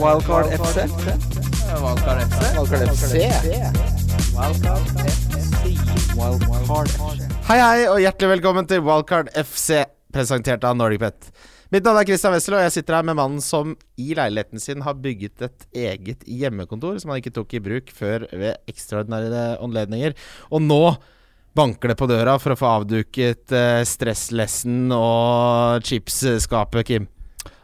Wildcard FC. Wildcard FC. Wildcard FC. Wildcard FC. Hei, hei, og hjertelig velkommen til Wildcard FC, presentert av NordicBet. Mitt navn er Christian Wessel, og jeg sitter her med mannen som i leiligheten sin har bygget et eget hjemmekontor som han ikke tok i bruk før ved ekstraordinære anledninger. Og nå banker det på døra for å få avduket uh, stresslessen og chipsskapet, Kim.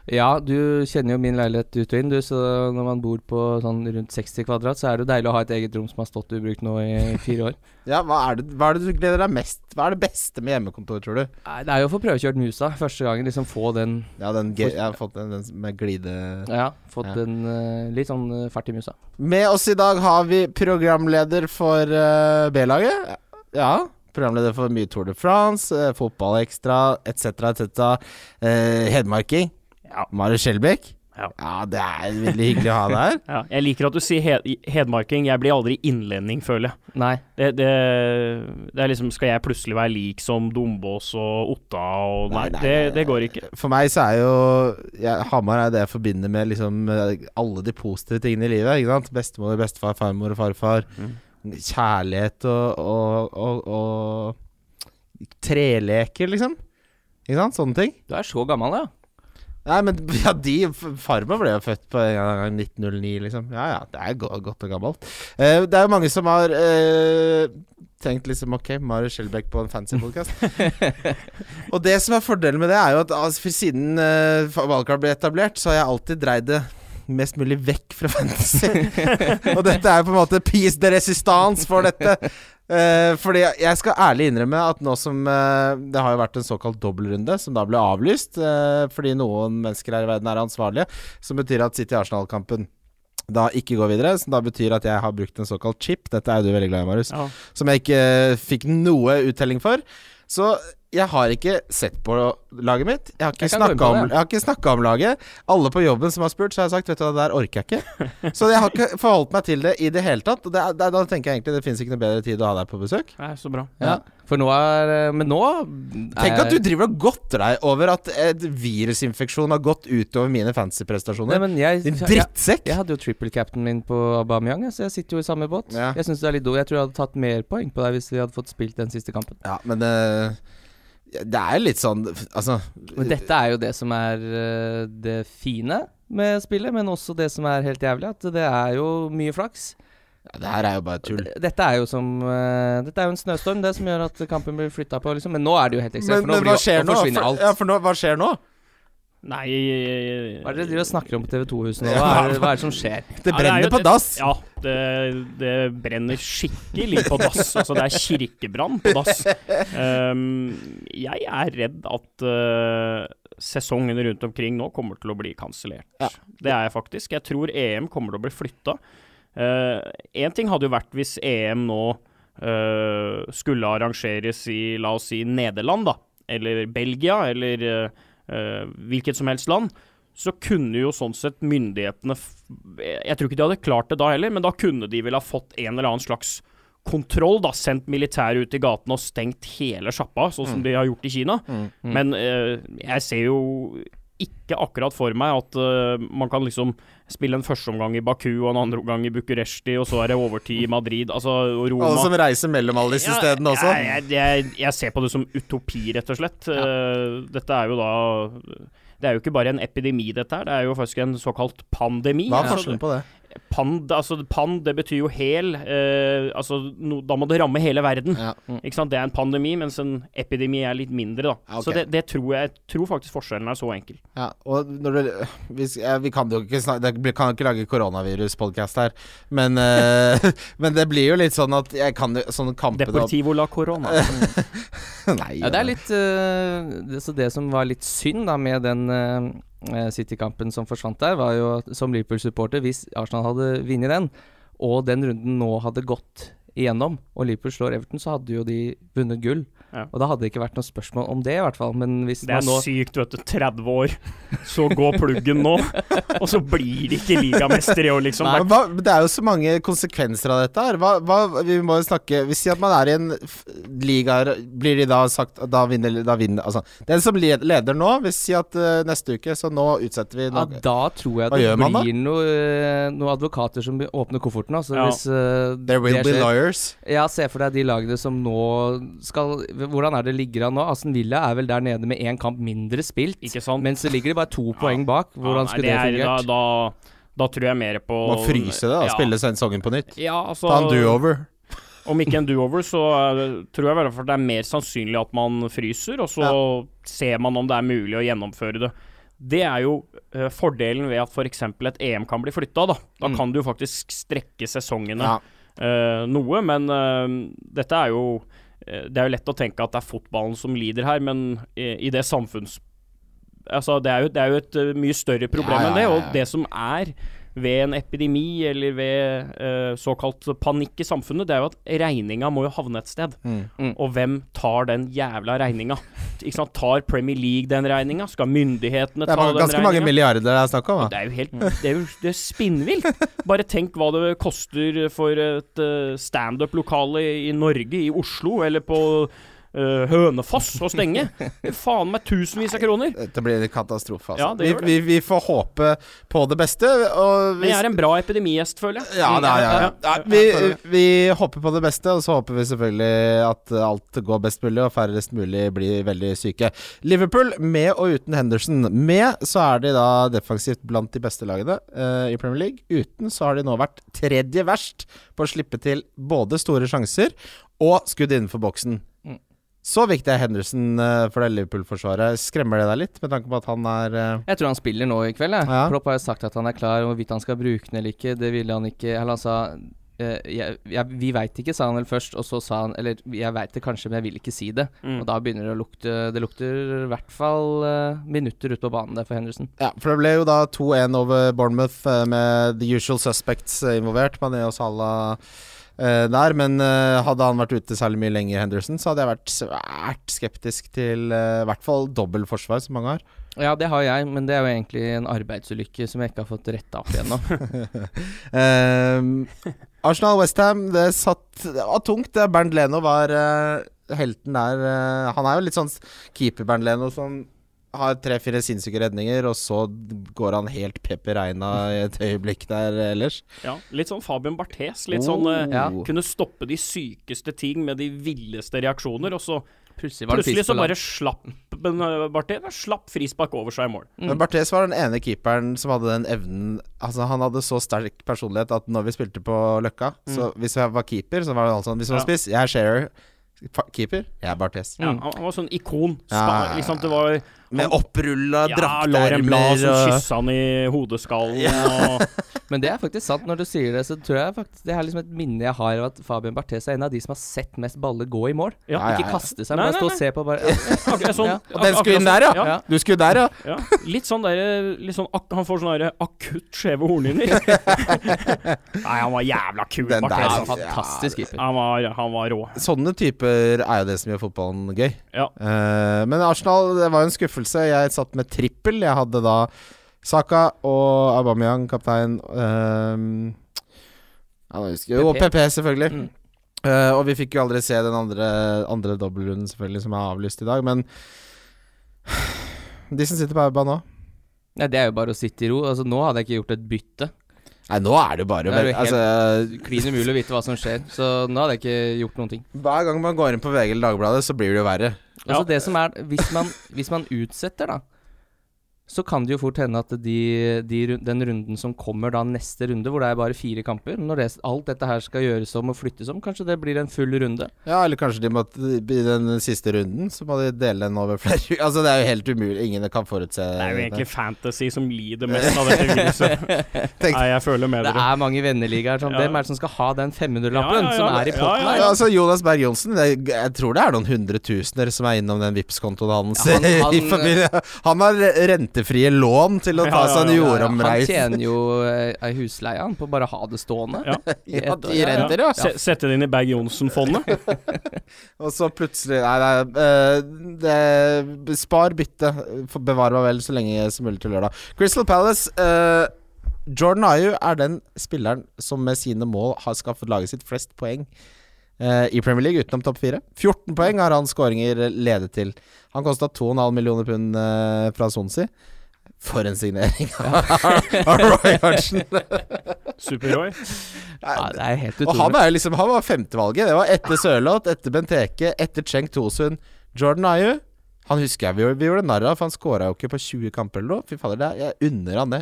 Ja, du kjenner jo min leilighet ut og inn, du, så når man bor på sånn rundt 60 kvadrat, så er det jo deilig å ha et eget rom som har stått ubrukt nå i fire år. Ja, hva er, det, hva er det du gleder deg mest Hva er det beste med hjemmekontor, tror du? Nei, Det er jo å få prøvekjørt musa første gangen, liksom få den Ja, den, jeg har fått den, den med glide... Ja, fått Ja. den uh, litt sånn uh, fart i musa. Med oss i dag har vi programleder for uh, B-laget. Ja. Programleder for mye Tour de France, eh, fotballekstra etc., etc. Eh, hedmarking. Ja. Marius Skjelbæk. Ja. det er veldig hyggelig å ha deg her. Ja, jeg liker at du sier hed hedmarking. Jeg blir aldri innlending, føler jeg. Nei. Det, det, det er liksom Skal jeg plutselig være lik som Dombås og Otta og Nei, Nei, nei, det, det går ikke. For meg så er jo jeg, Hamar er det jeg forbinder med liksom eh, alle de positive tingene i livet. Ikke sant? Bestemor, bestefar, farmor og farfar. Mm. Kjærlighet og, og, og, og treleker, liksom. Ikke sant? Sånne ting. Du er så gammel, ja. Nei, men ja, de Farmen ble jo født på gang 1909, liksom. Ja ja, det er godt og gammelt. Uh, det er jo mange som har uh, tenkt liksom Ok, Mari Skjelbæk på en fancy podkast. og det som er fordelen med det, er jo at altså, for siden uh, valgkart ble etablert, så har jeg alltid dreid det mest mulig vekk fra fantasy. og dette er jo på en måte peace de resistance for dette. Uh, fordi jeg skal ærlig innrømme at nå som uh, Det har jo vært en såkalt dobbeltrunde, som da ble avlyst uh, fordi noen mennesker her i verden er ansvarlige, som betyr at City-Arsenal-kampen da ikke går videre. Som da betyr at jeg har brukt en såkalt chip. Dette er du veldig glad i, Marius. Ja. Som jeg ikke fikk noe uttelling for. Så jeg har ikke sett på laget mitt. Jeg har ikke Jeg snakka om, det. jeg ikke om laget. Alle på jobben som har spurt, så har jeg sagt Vet du hva, det der orker jeg ikke. Så jeg har ikke forholdt meg til det i det hele tatt. Det, er- det, er- da tenker jeg egentlig det finnes ikke noe bedre tid å ha deg på besøk. Nei, så bra. ja. For nå er eh, Men nå Tenk at du driver og godter deg over at et virusinfeksjon har gått utover mine fancy-prestasjoner. men jeg, Din jeg, drittsekk! jeg hadde jo triple captain min på Aubameyang, så jeg sitter jo i samme båt. Ja. Jeg synes det er litt do. Jeg tror jeg hadde tatt mer poeng på deg hvis vi hadde fått spilt den siste kampen. Ja, men eh, det er litt sånn Altså Men dette er jo det som er eh, det fine med spillet, men også det som er helt jævlig, at det er jo mye flaks. ja, Det her er jo bare tull. Dette er jo som uh, Dette er jo en snøstorm, det som gjør at kampen blir flytta på, liksom. Men nå er det jo helt ekstremt, Men, men blir hva skjer nå For, ja, for nå, hva skjer nå? Nei Hva er det dere driver og snakker om på TV 2-huset nå? Hva er, det, hva er det som skjer? Det Ja, det brenner jo på dass! Ja, det, det brenner skikkelig på dass. Altså, det er kirkebrann på dass. Um, jeg er redd at uh, sesongen rundt omkring nå kommer til å bli kansellert. Ja. Det er jeg faktisk. Jeg tror EM kommer til å bli flytta. Én ting hadde jo vært hvis EM nå uh, skulle arrangeres i, la oss si, Nederland, da. Eller Belgia, eller eh, eh, hvilket som helst land så kunne jo sånn sett myndighetene Jeg tror ikke de hadde klart det da heller, men da kunne de vel ha fått en eller annen slags kontroll, da. Sendt militær ut i gatene og stengt hele sjappa, sånn som de har gjort i Kina. Mm. Men eh, jeg ser jo ikke akkurat for meg at uh, man kan liksom spille en første omgang i Baku og en andre omgang i Bucuresti, og så er det overtid i Madrid, altså og Roma. Alle som reiser mellom alle disse stedene også. Jeg, jeg, jeg, ser på det som utopi, rett og slett. Eh, dette er jo da Det er jo ikke bare en epidemi, dette her. Det er jo faktisk en såkalt pandemi. Hva er forskjellen på det? Pand, altså, pan, det betyr jo hel. Eh, altså, no, da må det ramme hele verden. Ja. Ikke sant? Det er en pandemi, mens en epidemi er litt mindre, da. Ja, ok. Så det, det tror jeg jeg tror faktisk forskjellen er så enkel. Ja, og når du, vi, ja, vi kan jo ikke snakke Vi kan ikke lage koronavirus-podkast her, men, eh, men det blir jo litt sånn at jeg kan jo Sånne kamper Deportivo la corona. Nei, Ja, det er litt uh, det, Så det som var litt synd da med den eh, City-kampen som forsvant der, var jo som Liverpool-supporter, hvis Arsenal hadde vunnet den, og den runden nå hadde gått igjennom, og Liverpool slår Everton, så hadde jo de vunnet gull. Ja. Og da hadde det ikke vært noe spørsmål om det, i hvert fall. Men hvis Det er nå sykt, vet du. 30 år, så går pluggen nå, og så blir de ikke ligamester i år, liksom. Nei, hva, det er jo så mange konsekvenser av dette her. Hva, hva, vi må jo snakke Vi sier at man er i en liga Blir de da sagt Da vinner, da vinner Altså, den som leder nå, vil si at uh, neste uke, så nå utsetter vi ja. Da tror jeg Hva det blir noen da? blir noe- noen advokater som åpner kofferten. Altså, Ja. hvis uh, There will be skjer. lawyers. Ja, se for deg de lagene som nå skal Hvordan er det ligger an nå? Aston Villa er vel der nede med én kamp mindre spilt. Ikke sant? Men så ligger de bare to poeng bak. Hvordan Ja, skulle det, det er- fungert? Da, da, da tror jeg mer på Man fryse det, da. Ja. Spille sesongen på nytt. Ja, altså Ta en do-over. Om ikke en do-over, så eh, tror jeg i hvert fall det er mer sannsynlig at man fryser, og så ser man om det er mulig å gjennomføre det. Det er jo uh, fordelen ved at f.eks. et EM kan bli flytta. Da Da Mm. kan du jo faktisk strekke sesongene Ja. uh, noe, men uh, dette er jo Det er jo lett å tenke at det er fotballen som lider her, men i, i det samfunns... Altså, det er jo, det er jo et eh, mye større problem Ja, ja, enn det, og det som er ved en epidemi eller ved uh, såkalt panikk i samfunnet, det er jo at regninga må jo havne et sted. Mm. Mm. Og hvem tar den jævla regninga? Ikke sant? Tar Premier League den regninga? Skal myndighetene ta den regninga? Det er ganske mange milliarder det er snakk om. Det er jo helt Det er jo det er spinnvilt. Bare tenk hva det koster for et uh, standup-lokale i Norge, i Oslo, eller på eh, Hønefoss å stenge. Faen meg tusenvis av kroner. Dette blir en katastrofe, altså. Ja, det vi, det. vi, vi får håpe på det beste. Og Men jeg er en bra epidemigjest, føler jeg. Ja, det er, ja, ja. vi, jeg vi håper på det beste, og så håper vi selvfølgelig at alt går best mulig, og færrest mulig blir veldig syke. Liverpool, med og uten Henderson. Med så er de da defensivt blant de beste lagene uh, i Premier League. Uten så har de nå vært tredje verst på å slippe til både store sjanser og skudd innenfor boksen. Så viktig er Henderson eh, for det Liverpool-forsvaret. Skremmer det deg litt, med tanke på at han er eh, Jeg tror han spiller nå i kveld. Jeg. Ja. Klopp har jo sagt at han er klar. Hvorvidt han skal bruke den eller ikke, det ville han ikke Eller han sa eh, jeg, jeg, Vi veit ikke, sa han vel først, og så sa han Eller jeg veit det kanskje, men jeg vil ikke si det. Mm. Og da begynner det å lukte Det lukter i hvert fall minutter ute på banen der for Henderson. Ja, for det ble jo da 2-1 over Bournemouth med the usual suspects involvert. Mané og Salah der. Men eh, hadde han vært ute særlig mye lenger, Henderson, så hadde jeg vært svært skeptisk til eh, i hvert fall dobbelt forsvar, som mange har. Ja, det har jeg, men det er jo egentlig en arbeidsulykke som jeg ikke har fått retta opp igjen nå. um, Arsenal Westham, det satt Det var tungt. Bernt Leno var uh, helten der. Uh, han er jo litt sånn keeper, Bernt Leno, som har tre-fire sinnssyke redninger, og så går han helt Pepper Reina i et øyeblikk der ellers. Ja, litt sånn Fabian Barthes. Litt Oh. sånn eh, Ja. Kunne stoppe de sykeste ting med de villeste reaksjoner, og så Plutselig var plutselig så bare slapp men, eh, Barthes slapp frispark over seg i mål. Mm. Men Barthes var den ene keeperen som hadde den evnen Altså Han hadde så sterk personlighet at når vi spilte på Løkka Så hvis jeg var keeper, så var det altså sånn Hvis du var Mm. Spiss, jeg er sharer. Keeper, jeg er Barthes. Mm. han, han var sånn ikon. Ja, ja, ja. liksom, det var Med opprulla ja, draktermer Ja, som kyssa han i hodeskallen. Og, Men det er faktisk sant. Når du sier det, så tror jeg faktisk Det er liksom et minne jeg har av at Fabian Barthes er en av de som har sett mest baller gå i mål. ja, Ja, ja, Ikke kaste seg, Nei, men nei, stå og nei. se på bare akkurat sånn, Ja. Og den skulle inn der, ja. sånn, ja. Du skulle der, ja. Ja, litt sånn der, litt sånn ak Han får sånne der akutt skjeve hornhinner. Nei, han var jævla kul, Den der, Barthes. Ja, altså. fantastisk keeper. Han var, han var rå. Sånne typer er jo det som gjør fotballen gøy. Ja. Uh, men Arsenal, det var jo en skuffelse. Jeg satt med trippel. Jeg hadde da Saka og Aubameyang, kaptein. Um, husker, og. PP, selvfølgelig. Mm. Uh, og vi fikk jo aldri se den andre, andre dobbeltrunden, selvfølgelig, som er avlyst i dag. Men de som sitter på Auba nå Nei, det er jo bare å sitte i ro. Altså, nå hadde jeg ikke gjort et bytte. Nei, nå er det bare Det er jo helt- altså, Klin umulig å vite hva som skjer. Så nå hadde jeg ikke gjort noen ting. Hver gang man går inn på VG eller Dagbladet, så blir det jo verre. Altså det som er Hvis man, hvis man utsetter, da, så kan det jo fort hende at de, de, den runden som kommer da neste runde, hvor det er bare fire kamper Når det, alt dette her skal gjøres om og flyttes om, kanskje det blir en full runde? Ja, eller kanskje de må I den siste runden så må de dele den over flere. Altså, det er jo helt umulig. Ingen kan forutse Det er jo egentlig fantasy som lider mest av dette viruset. Tenk- Nei, jeg føler med Det dere. er mange venneligaer. Sånn. Ja. Hvem er det som skal ha den 500-lappen Ja, ja, ja, som er i potten ja, her? Ja, altså Jonas Berg Johnsen, jeg, jeg tror det er noen hundretusener som er innom den Vipps-kontoen hans. Ja, han- i han- familie. han har rentefrie lån til å Ja, ta seg en ja. Han tjener jo eh, ei husleie han på bare å ha det stående. Ja. Ett renter, ja. Se, sette det inn i Berg-Johnsen-fondet. Og så plutselig Nei, nei eh, det, Spar bytte. Bevar meg vel så lenge som mulig til lørdag. Crystal Palace Uh, Jordan Ayu er den spilleren som med sine mål har skaffet laget sitt flest poeng i Premier League, utenom topp fire. 14 poeng har hans skåringer ledet til. Han kosta 2,5 millioner pund eh, fra Sonsi. For en signering av Roy Hodgson. Super-Roy. Ja, det er helt Og han utrolig. er liksom Han var femtevalget. Det var etter Sørloth, etter Benteke, etter Cheng Tosun. Jordan Ayu. Han husker jeg vi, gjorde- vi gjorde narr av, for han skåra jo ikke på 20 kamper eller noe. Fy fader, er, jeg unner han det.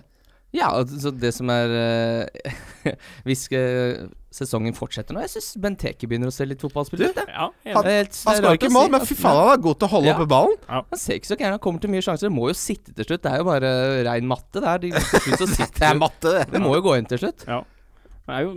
Ja, og så det som er eh, Hvis eh, sesongen fortsetter nå Jeg syns Benteke begynner å se litt fotballspill ut. Ja, Han- er Han skårer ikke å mål, si men fy faen, han er god til å holde Ja. oppe ballen. Han ser ikke så gæren Han kommer til mye sjanser. Det må jo sitte til slutt. Det er jo bare rein matte. Det, de, Det er matte, det. Det må jo gå inn til slutt. Ja. Det er jo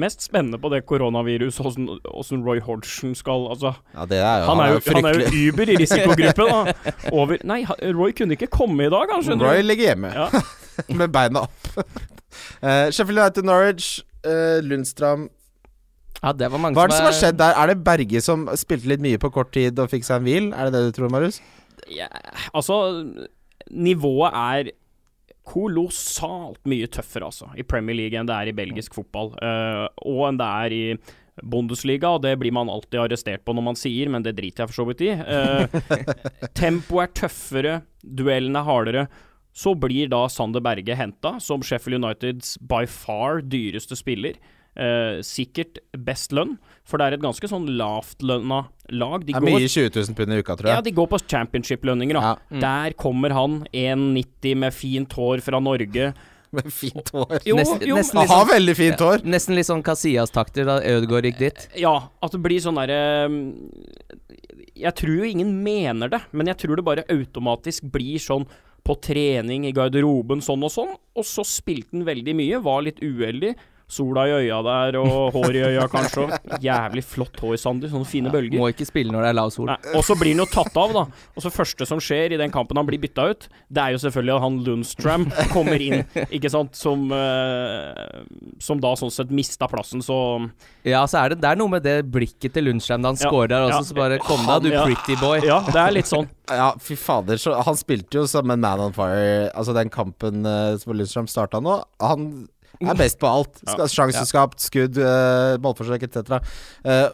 mest spennende på det koronaviruset, åssen åssen Roy Hodgson skal Altså, Ja, det er jo, han er jo, han er jo Uber i risikogruppen. Da. Over Nei, Roy kunne ikke komme i dag, han skjønner Roy du. ligger hjemme Ja. med beina opp. uh, Sheffield United Norwich, uh, Lundstram Ja, det var mange Hva er det som har skjedd der? Er det Berge som spilte litt mye på kort tid og fikk seg en hvil? Er det det du tror, Marius? Ja, altså, nivået er kolossalt mye tøffere, altså, i Premier League enn det er i belgisk fotball. Uh, og enn det er i Bundesliga, og det blir man alltid arrestert på når man sier, men det driter jeg for så vidt i. Uh, Tempoet er tøffere, duellene er hardere. Så blir da Sander Berge henta som Sheffield Uniteds by far dyreste spiller. Eh, sikkert best lønn, for det er et ganske sånn lavtlønna lag. De Det er går mye 20 000 pund i uka, tror jeg. ja, de går på championship-lønninger, da. Ja. Mm. Der kommer han, 1,90 med fint hår fra Norge. Med fint hår. Jo, Nesten- jo. nesten Han Aha, har sånn- veldig fint hår. Nesten litt sånn Casillas-takter da Ødegaard gikk dit. Ja, at det blir sånn derre Jeg tror jo ingen mener det, men jeg tror det bare automatisk blir sånn på trening i garderoben sånn og sånn, og så spilte han veldig mye, var litt uheldig. Sola i øya der, og hår i øya kanskje. Jævlig flott hår, Sander. Sånne fine bølger. Må ikke spille når det er lav sol. Nei, og så blir han jo tatt av, da. Og så første som skjer i den kampen han blir bytta ut, det er jo selvfølgelig at han Lundstram kommer inn, ikke sant, som uh, Som da sånn sett mista plassen, så Ja, så er det, det er noe med det blikket til Lundstrøm da han Ja, scorer der også, ja. så bare kom deg, du Ja. pretty boy. Ja, det er litt sånn. Ja, fy fader. Så han spilte jo som en man on fire. Altså den kampen uh, som Lundstrøm starta nå. Han er best på alt. Ja. Skal- Sjanseskapt, skudd, uh, ballforsøk etc. Uh,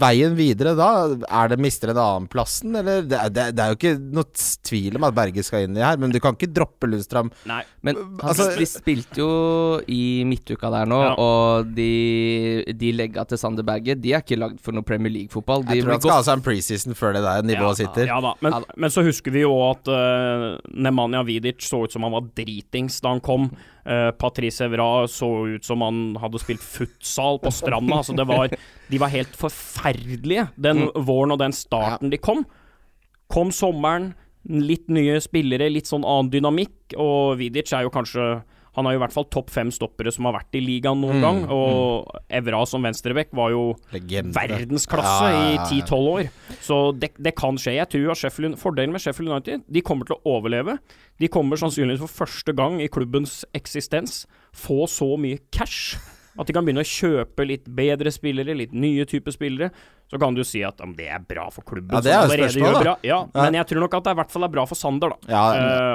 veien videre da, er det mister en annenplassen, eller? Det, er- det, det er jo ikke noe tvil om at Berge skal inn i her, men du kan ikke droppe Lundstrøm. Nei. Men han Altså- spilte jo i midtuka der nå, Ja. og de, de legga til Sander Berge De er ikke lagd for noe Premier League-fotball. Jeg tror han skal ha seg en preseason før det der nivået sitter. Ja da, men, Ja da. men så husker vi jo at uh, Nemanja Vidic så ut som han var dritings da han kom. Uh, Patrice Evra så ut som han hadde spilt futsal på stranda. altså det var, de var helt forferdelige den våren og den starten de kom. Kom sommeren, litt nye spillere, litt sånn annen dynamikk, og Vidic er jo kanskje han er jo i hvert fall topp fem stoppere som har vært i ligaen noen Mm, gang. Og Evra som venstrebekk var jo Legende. verdensklasse Ja, ja, ja, i ja. 10-12 år. Så det, det kan skje. Jeg tror Sheffield, Fordelen med Sheffield United De kommer til å overleve. De kommer sannsynligvis for første gang i klubbens eksistens få så mye cash at de kan begynne å kjøpe litt bedre spillere, litt nye typer spillere. Så kan du si at om det er bra for klubben Ja, det er jo spørsmålet, da. Ja, Ja. Men jeg tror nok at det i hvert fall er bra for Sander, da. Ja,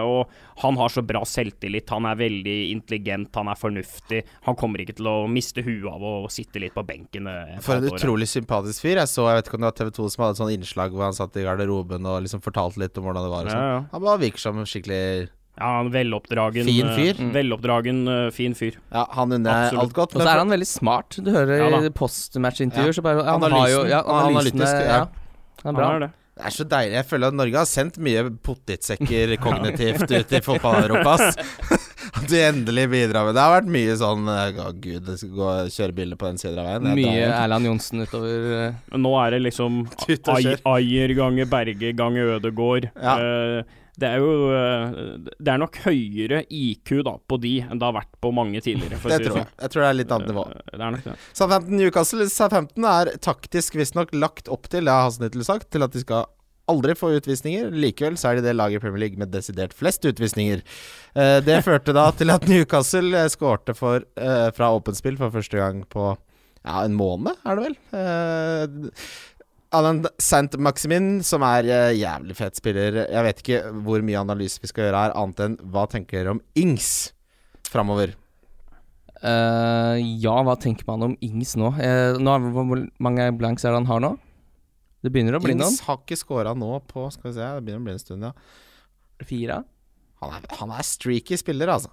uh, og han har så bra selvtillit, han er veldig intelligent, han er fornuftig. Han kommer ikke til å miste huet av å sitte litt på benken. eh, For en ja. utrolig sympatisk fyr. Jeg så, jeg vet ikke om det var TV 2 som hadde et sånt innslag hvor han satt i garderoben og liksom fortalte litt om hvordan det var. Og sånn. Ja, ja. Han bare virker som en skikkelig Ja, en veloppdragen Fin eh, fyr. Mm. Veloppdragen, eh, fin fyr. Ja, han unner alt godt. Og så er han veldig smart. Du hører Ja i postmatch-intervjuer, Ja. så bare Han har jo ja, analysene, ja. ja. Han er bra. Han er det. Det er så deilig. Jeg føler at Norge har sendt mye potetsekker kognitivt ut i fotball-Europa. At de endelig bidrar med Det har vært mye sånn eh, Å, gud, det skal gå og kjøre biler på den siden av veien. Jeg Mye. Erland Johnsen utover uh, nå er det liksom Ayer ganger Berge ganger Ødegård. Ja. Eh, det er jo eh, Det er nok høyere IQ da på de enn det har vært på mange tidligere. Det tror jeg. sånn. Jeg tror det er litt annet nivå. Eh, Det er nok det. Southampton Newcastle Southampton er taktisk visstnok lagt opp til, det har Hasenhyttel sagt, til at de skal aldri få utvisninger. Likevel så er de det laget i Premier League med desidert flest utvisninger. Eh, det førte da til at Newcastle skårte for, fra åpent spill for første gang på ja, en måned, er det vel. Alan St. Maximin, som er uh, jævlig fet spiller. Jeg vet ikke hvor mye analyse vi skal gjøre her, annet enn hva tenker dere om Ings framover? Uh, ja, hva tenker man om Ings nå? Uh, nå er, hvor mange blanks er det han har nå? Det begynner å bli noen. Ings har ikke scora nå på Skal vi se, det begynner å bli en stund, ja. Fire? Han er, han er streaky spiller, altså.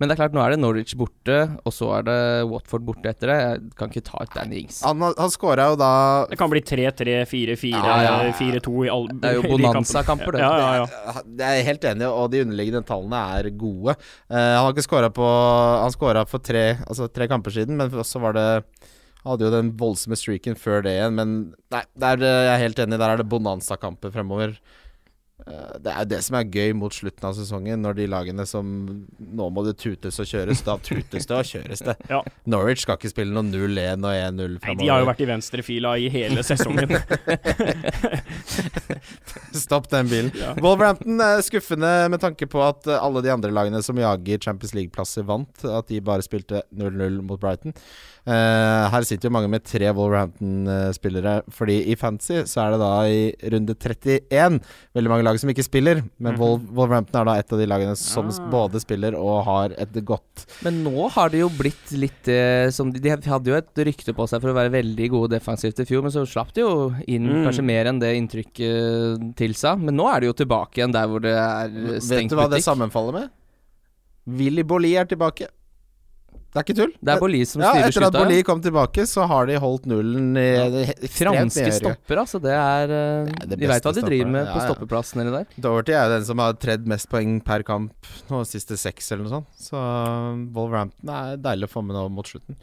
Men det er klart, nå er det Norwich borte, og så er det Watford borte etter det. Jeg kan ikke ta ut Danny Ings. Han, han skåra jo da Det kan bli 3-3, 4-4, Ja, ja, ja. 4-2 i alle Det er jo bonanza-kamper, det. Ja, ja, ja. Jeg er helt enig, og de underliggende tallene er gode. Uh, han har ikke skåra på Han skåra for tre, altså tre kamper siden, men også var det han hadde jo den voldsomme streaken før det igjen, men nei, der, eh, jeg er helt enig. Der er det bonanza-kamper fremover. Eh, Det er det som er gøy mot slutten av sesongen, når de lagene som Nå må det tutes og kjøres. Da tutes det og kjøres det. Ja. Norwich skal ikke spille noe 0-1 og 1-0 Nei, de har jo vært i venstrefila i hele sesongen. Stopp den bilen. Ja. Wolverhampton er skuffende med tanke på at eh, alle de andre lagene som jager Champions League-plasser, vant. At de bare spilte 0-0 mot Brighton. Uh, her sitter jo mange med tre Wolverhampton-spillere, fordi i Fantasy så er det da i runde 31 veldig mange lag som ikke spiller. Men Mhm. Wol Wolverhampton er da et av de lagene som Ah. både spiller og har et godt Men nå har det jo blitt litt uh, som de, de hadde jo et rykte på seg for å være veldig gode defensivt i fjor, men så slapp de jo inn Mm. kanskje mer enn det inntrykket tilsa. Men nå er de jo tilbake igjen der hvor det er Vet du hva det sammenfaller med? Willy Bolli er tilbake. Det er ikke tull. Det er Bolli som styrer ja, etter at. Bolli kom tilbake, så har de holdt nullen i Franske stopper, altså. Det er eh, Det er det De veit hva de driver med ja, på stoppeplassen eller der. Doverty er jo den som har tredd mest poeng per kamp nå siste seks, eller noe sånt. Så Wolverhampton er deilig å få med nå mot slutten.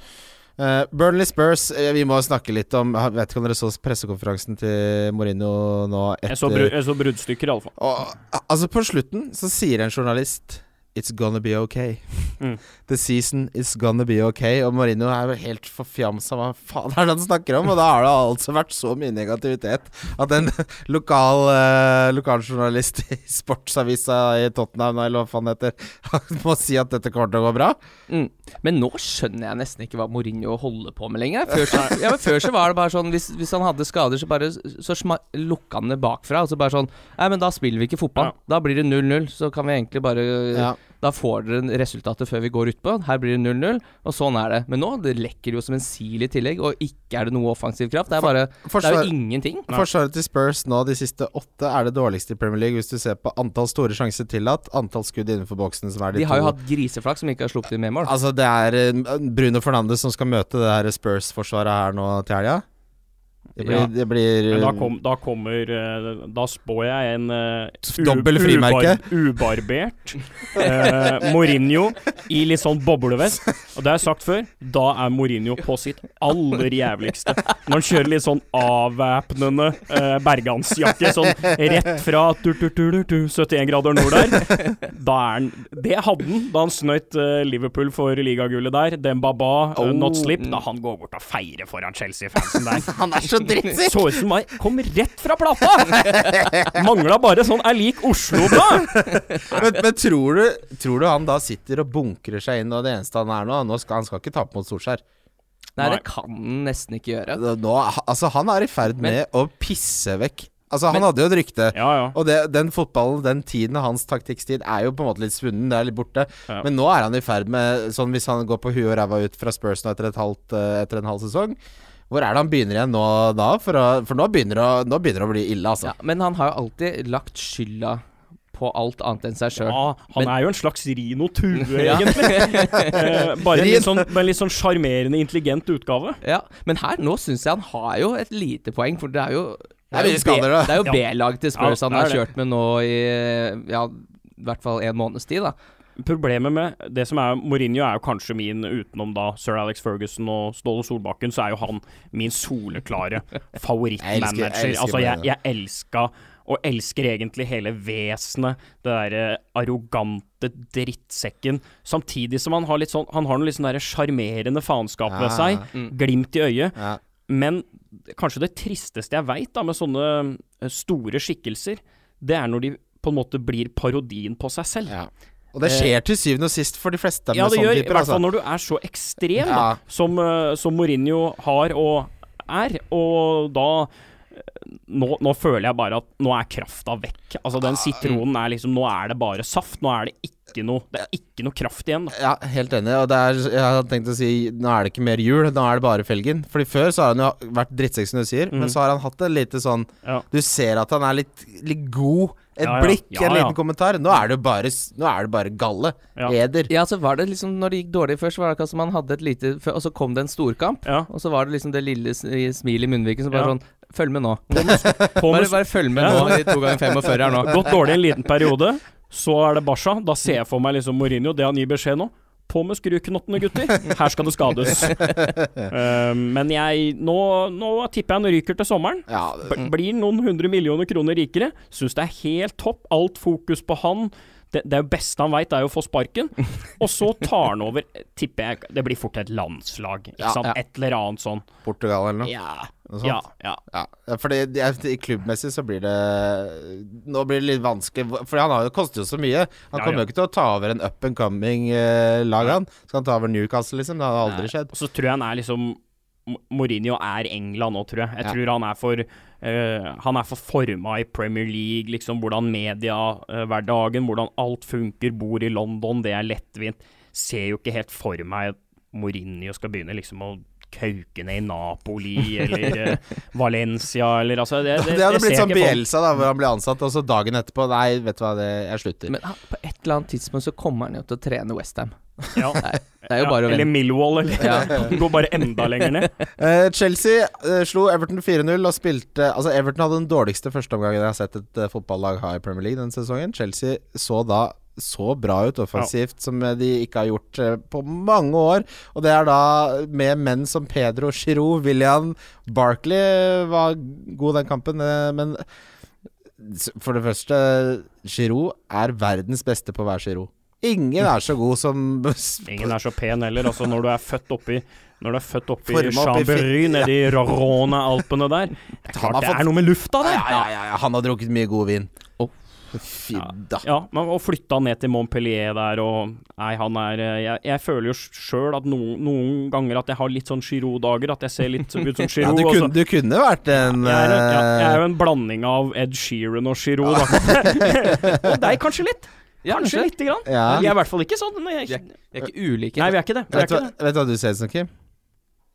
Uh, Burnley Spurs, eh, vi må snakke litt om Jeg vet ikke om dere så pressekonferansen til Mourinho nå Jeg så, bru etter jeg så bruddstykker, iallfall. Uh, Altså, på slutten så sier en journalist It's gonna be okay. Mm. The season is gonna be okay. Og Mourinho er jo helt forfjamsa. Hva faen er det han snakker om? Og da har det altså vært så mye negativitet at en lokal uh, lokaljournalist i sportsavisa i Tottenham, eller hva faen heter, må si at dette kommer til å gå bra. Mm. Men nå skjønner jeg nesten ikke hva Mourinho holder på med lenger. Før så, ja, men før så var det bare sånn Hvis, hvis han hadde skader, så bare Så lukka han det bakfra. Og så bare sånn Nei, men da spiller vi ikke fotball. Ja. Da blir det 0-0. Så kan vi egentlig bare Ja. Da får dere resultatet før vi går utpå. Her blir det 0-0, og sånn er det. Men nå det lekker jo som en sil i tillegg, og ikke er det noe offensiv kraft. Det er bare Det er jo ingenting. Forsvaret til Spurs nå de siste åtte er det dårligste i Premier League hvis du ser på antall store sjanser tillatt, antall skudd innenfor boksen som er de, De har jo hatt griseflaks som ikke har sluppet inn med mål. Altså, det er eh, Bruno Fernandes som skal møte det her Spurs-forsvaret her nå til helga. Det blir, Ja. det blir Men da, kom, da kommer eh, Da spår jeg en uh, Dobbel frimerke. ubarbert eh, Mourinho i litt sånn boblevest. Og det har jeg sagt før, da er Mourinho på sitt aller jævligste. Når han kjører litt sånn avvæpnende uh, bergansjakke, sånn rett fra tu, tu, tu, tu, tu, 71 grader nord der. Da er han Det hadde han da han snøyt eh, Liverpool for ligagullet der. Dembaba, uh, not slip. Da han går bort og feirer foran Chelsea-fansen der. Han er så drittsekk! Så ut som meg. kom rett fra plata! Mangla bare sånn er lik Oslo-blad! men, men tror, du, tror du han da sitter og bunkrer seg inn, og det eneste han er nå nå skal, Han skal ikke tape mot Solskjær. Nei, det kan han nesten ikke gjøre. Nå, altså, han er i ferd Men- med å pisse vekk Altså, han Men- hadde jo et rykte. Ja, ja. Og det, den fotballen, den tiden hans taktikkstid, er jo på en måte litt svunnen. Det er litt borte. Ja. Men nå er han i ferd med Sånn hvis han går på huet og ræva ut fra Spurs nå etter, et halvt, eh, etter en halv sesong Hvor er det han begynner igjen nå da? For, å, for nå, begynner det å, nå begynner det å bli ille, altså. Ja, men han har jo alltid lagt skylda på alt annet enn seg sjøl. ja han Men- er jo en slags Rino Tue, egentlig. Eh, bare en litt sånn, med en litt sånn sjarmerende, intelligent utgave. Ja, men her, nå syns jeg han har jo et lite poeng, for det er jo Det er jo skader, det. Det er jo B-lag til Spurs Ja, han har kjørt med nå i ja, i hvert fall en måneds tid, da. Problemet med det som er Mourinho er jo kanskje min, utenom da sir Alex Ferguson og Ståle Solbakken, så er jo han min soleklare favorittmanager. altså, jeg, jeg elska og elsker egentlig hele vesenet. Det derre arrogante drittsekken. Samtidig som han har litt sånn Han har noe litt sånn sjarmerende faenskap ved seg. Mm. Glimt i øyet. Ja. Men kanskje det tristeste jeg veit med sånne eh, store skikkelser, det er når de på en måte blir parodien på seg selv. Ja. Og det skjer til syvende og sist for de fleste Ja, det sånne gjør, i hvert fall når du er så ekstrem Ja. som, eh, som Mourinho har og er. Og da eh, nå, nå føler jeg bare at nå er krafta vekk. Altså Den sitronen er liksom Nå er det bare saft. Nå er det ikke noe Det er ikke noe kraft igjen. Da. Ja, helt enig. Og det er, jeg hadde tenkt å si Nå er det ikke mer jul, nå er det bare felgen. Fordi før så har han jo vært drittsekk, som du sier, men så har han hatt en lite sånn Ja. Du ser at han er litt, litt god. Et Ja, ja. blikk, Ja, en liten kommentar. Nå er det bare, nå er det bare galle. Ja. Eder. Ja, så var det liksom Når det gikk dårlig først, var det akkurat som man hadde et lite Og så kom det en storkamp, Ja. og så var det liksom det lille smilet i munnviken som bare Ja. sånn Følg med nå. Bare, bare følg med Ja. nå i to ganger 45 her nå. gått dårlig en liten periode. Så er det Basha. Da ser jeg for meg liksom Mourinho, det han gir beskjed nå. På med skruknottene, gutter. Her skal det skades. uh, men jeg nå, nå tipper jeg han ryker til sommeren. Ja, det... Blir noen hundre millioner kroner rikere. Syns det er helt topp. Alt fokus på han. Det, det beste han veit, er jo å få sparken. Og så tar han over, tipper jeg Det blir fort et landslag, ikke Ja, sant? ja. Et eller annet sånn. Portugal eller noe. Ja, Noe ja, ja. Ja, fordi jeg- klubbmessig så blir det Nå blir det litt vanskelig, for han har jo kostet jo så mye. Han kommer jo ikke til å ta over en up and coming-lag, lag, han. Skal han ta over Newcastle, liksom? Det hadde aldri skjedd. Og så tror jeg han er liksom Mourinho er England nå, tror jeg. Jeg Ja. tror han er for uh, Han er for forma i Premier League, liksom hvordan media uh, hverdagen, hvordan alt funker, bor i London, det er lettvint. Ser jo ikke helt for meg at Mourinho skal begynne liksom å kauke ned i Napoli eller uh, Valencia eller altså Det, det, Det hadde blitt sånn. Bielsa, da, hvor han ble ansatt, og så dagen etterpå Nei, vet du hva, det, jeg slutter. Men på et eller annet tidspunkt så kommer han jo til å trene Westham. Ja. Det er jo Ja, bare å eller vente. Millwall, eller Ja. Går bare enda lenger ned. Eh, Chelsea eh, slo Everton 4-0 og spilte Altså, Everton hadde den dårligste førsteomgangen jeg har sett et eh, fotballag ha i Premier League denne sesongen. Chelsea så da så bra ut offensivt som eh, de ikke har gjort eh, på mange år. Og det er da med menn som Pedro Giroud, William Barkley var god den kampen, eh, men s- for det første Giroud er verdens beste på hver Giroud. Ingen er så god som Ingen er så pen heller. Altså når du er født oppi Når du er født oppi Chambéry, nede i Rarone-alpene der Det er klart det er noe med lufta der! ja, ja, ja, Han har drukket mye god vin. Oh. Fy da. Ja, men og flytta ned til Montpellier der og Nei, han er eh, Jeg, jeg føler jo sjøl at noen, noen ganger at jeg har litt sånn Giroud-dager. At jeg ser litt ut som Ja, du, kunne, du kunne vært en jeg, er, ja, jeg er eh, jo en blanding av Ed Sheeran og Giroud, da. og deg kanskje litt. Ja, Kanskje kanskje. lite grann. ja. Vi er i hvert fall ikke sånn. men Vi er, vi er ikke ulike. nei, vi er ikke det. Vi er vet, du, ikke hva- det. vet du hva du ser ut som, Kim?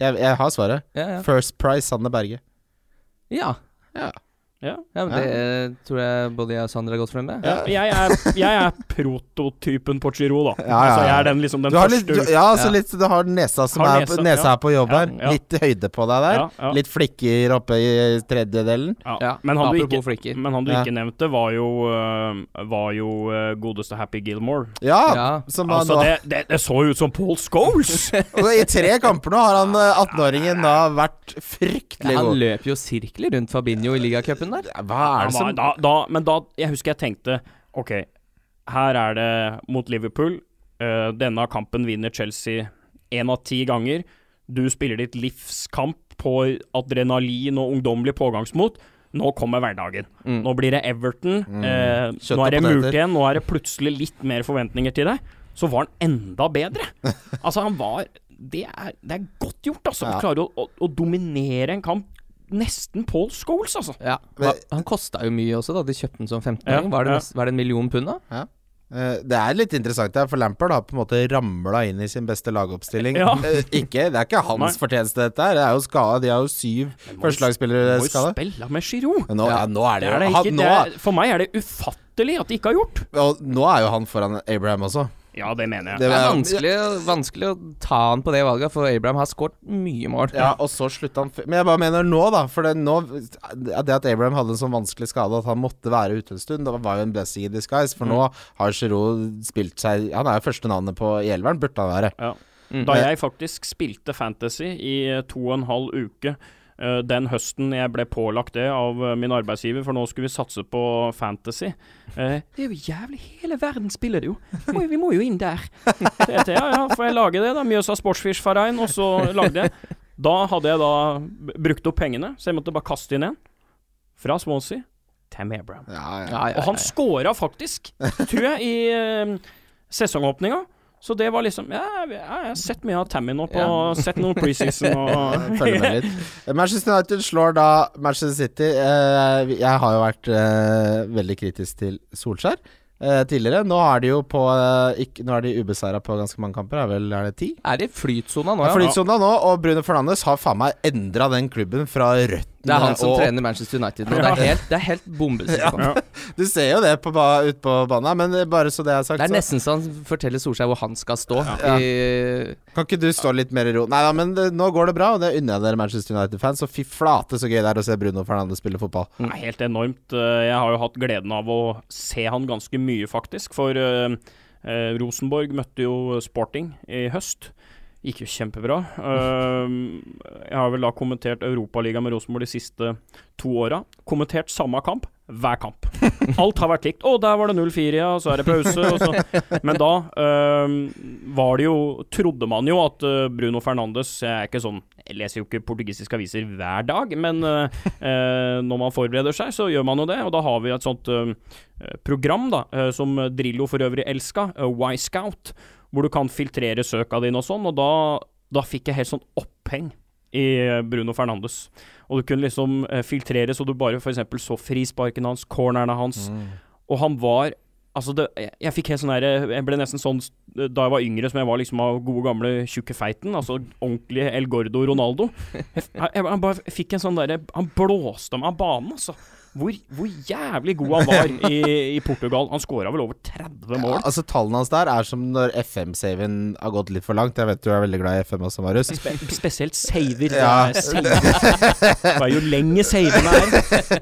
Jeg, jeg har svaret. Ja, ja. First Price Sanne Berge. ja. Ja. Ja. ja men det tror jeg både jeg og Sander har gått frem med. Ja, jeg, er, jeg er prototypen på Giro, da. Ja, ja, Altså, jeg er den, liksom, den Du har, litt, du, ja, altså Ja. litt, du har nesa som Har er nesa, Nesa ja. er på jobb her. ja. Litt høyde på deg der. Ja, ja. Litt flikker oppe i tredjedelen. Ja. Ja, Men han du ikke, flikker. men han du Ja. ikke nevnte, var jo, øh, var jo øh, godeste Happy Gilmore. Ja, Ja. som Altså, det, det, det så ut som Paul Scholes! I tre kamper nå har han eh, 18-åringen da vært fryktelig Ja, han løper jo sirkler rundt Fabinho i ligacupen der. Hva er det som da, da, men da Jeg husker jeg tenkte OK, her er det mot Liverpool. Uh, denne kampen vinner Chelsea én av ti ganger. Du spiller ditt livskamp på adrenalin og ungdommelig pågangsmot. Nå kommer hverdagen. Mm. Nå blir det Everton. Eh, Kjøtt nå er det murt igjen. Nå er det plutselig litt mer forventninger til deg. Så var han enda bedre. altså, han var Det er, det er godt gjort, altså. Ja. Å klare å, å, å dominere en kamp. Nesten Paul Scholes, altså. Ja, Men- Han kosta jo mye også, da de kjøpte den som 15-åring. Ja, var, det ja. var det en million pund, da? Ja. Det er litt interessant her, for Lampard har på en måte ramla inn i sin beste lagoppstilling. Ja. Eh, Ikke, det er ikke hans Nei. fortjeneste, dette her. Det er jo skada. De har jo syv førstelagsspillere Må jo spille med Giroud. Nå, ja, nå er Det det er det ikke, han, nå, det er, for meg er det ufattelig at de ikke har gjort. og nå er jo han foran Abraham også. Ja, det mener jeg. Det Det er vanskelig, vanskelig å ta han på det valget, for Abraham har skåret mye mål. Ja, og så slutta han Men jeg bare mener nå, da. For det, nå, det at Abraham hadde en sånn vanskelig skade at han måtte være ute en stund, det var jo en blessing in disguise. For nå har Giroud spilt seg Han er jo første navnet på i elveren, burde han være. Ja. Mm. Da jeg faktisk spilte Fantasy i to og en halv uke den høsten jeg ble pålagt det av eh, min arbeidsgiver, for nå skulle vi satse på Fantasy. Eh, det er jo jævlig Hele verden spiller det jo! Vi må, jo- vi må jo inn der. Ja, ja, får jeg lage det, da? Mjøsa Sportsfish-Verein, og så lagde jeg. Da hadde jeg da brukt opp pengene, så jeg måtte bare kaste inn en. Fra Swansea. Tam Abraham. Ja, ja. Ja, ja, Og han scora faktisk, tror jeg, i eh, sesongåpninga. Så det var liksom ja, Jeg har sett mye av Tammy nå, på, Ja. sett noen preseason og Følger med litt. Manchester United slår da Manchester City. Eh, jeg har jo vært eh, veldig kritisk til Solskjær eh, tidligere. Nå er de jo på ikke, Nå er de ubeseira på ganske mange kamper. Er vel er det ti? Er i flytsona nå, Ja. Flytsona nå, og Bruno Fernandes har faen meg endra den klubben fra røttene Det er han som og trener Manchester United nå. Det er helt, det er helt bombesikkert. ja. Du ser jo det på ba, ut på banen, her, men det er bare så det er sagt, Det er nesten så han forteller Solskjær hvor han skal stå. Ja. I, kan ikke du stå litt mer i ro? Nei da, men det, nå går det bra, og det unner jeg dere Manchester United-fans. Og fy flate så gøy det er å se Bruno Fernandes spille fotball. Det er helt enormt. Eh, Jeg har jo hatt gleden av å se han ganske mye, faktisk. For uh, eh, Rosenborg møtte jo Sporting i høst. Gikk jo kjempebra. Eh, jeg har vel da kommentert Europaligaen med Rosenborg de siste to åra. Kommentert samme kamp hver kamp. Alt har vært likt. 'Å, der var det 0-4, ja, så er det pause.' Men da eh, var det jo Trodde man jo at eh, Bruno Fernandes Jeg er ikke sånn Jeg leser jo ikke portugisiske aviser hver dag, men eh, eh, når man forbereder seg, så gjør man jo det. Og da har vi et sånt eh, program da som Drillo for øvrig elska, uh, Y-Scout, hvor du kan filtrere søka dine og sånn. Og da, da fikk jeg helt sånn oppheng i eh, Bruno Fernandes. Og du kunne liksom eh, filtrere så du bare f.eks. så frisparkene hans, cornerne hans. Og han var Altså, det, jeg, fikk helt sånn der Jeg ble nesten sånn da jeg var yngre, som jeg var liksom av gode, gamle tjukke feiten. Altså ordentlig El Gordo Ronaldo. Jeg, jeg, jeg bare fikk en sånn derre Han blåste meg av banen, altså. Hvor, hvor jævlig god han var i, i Portugal. Han skåra vel over 30 mål. Ja, altså Tallene hans der er som når FM-saven har gått litt for langt. Jeg vet du er veldig glad i FM også, Marius. Spe spesielt saver. Ja. saver. Det er jo lenge savene er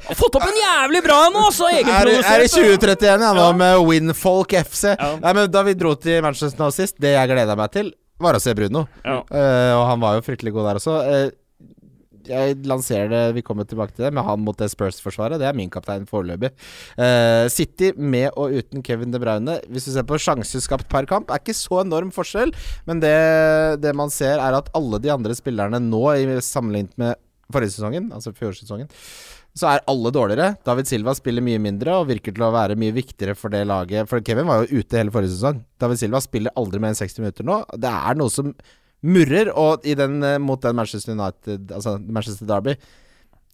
Har Fått opp en jævlig bra en, altså! Er, er det 2031 jeg nå med Winfolk FC? Ja. Nei, men Da vi dro til Manchester nå sist, det jeg gleda meg til, var å se Bruno. Ja. Uh, og han var jo fryktelig god der også. Eh, jeg lanserer det, vi kommer tilbake til det, med han mot det Spurs-forsvaret. Det er min kaptein foreløpig. Uh, City med og uten Kevin De Bruyne. Hvis du ser på sjanser skapt per kamp, er ikke så enorm forskjell. Men det, det man ser, er at alle de andre spillerne nå, sammenlignet med forrige sesongen, altså fjorårssesongen, så er alle dårligere. David Silva spiller mye mindre og virker til å være mye viktigere for det laget. For Kevin var jo ute hele forrige sesong. David Silva spiller aldri mer enn 60 minutter nå. Det er noe som murrer, og i den, eh, mot den Manchester United, altså Manchester Derby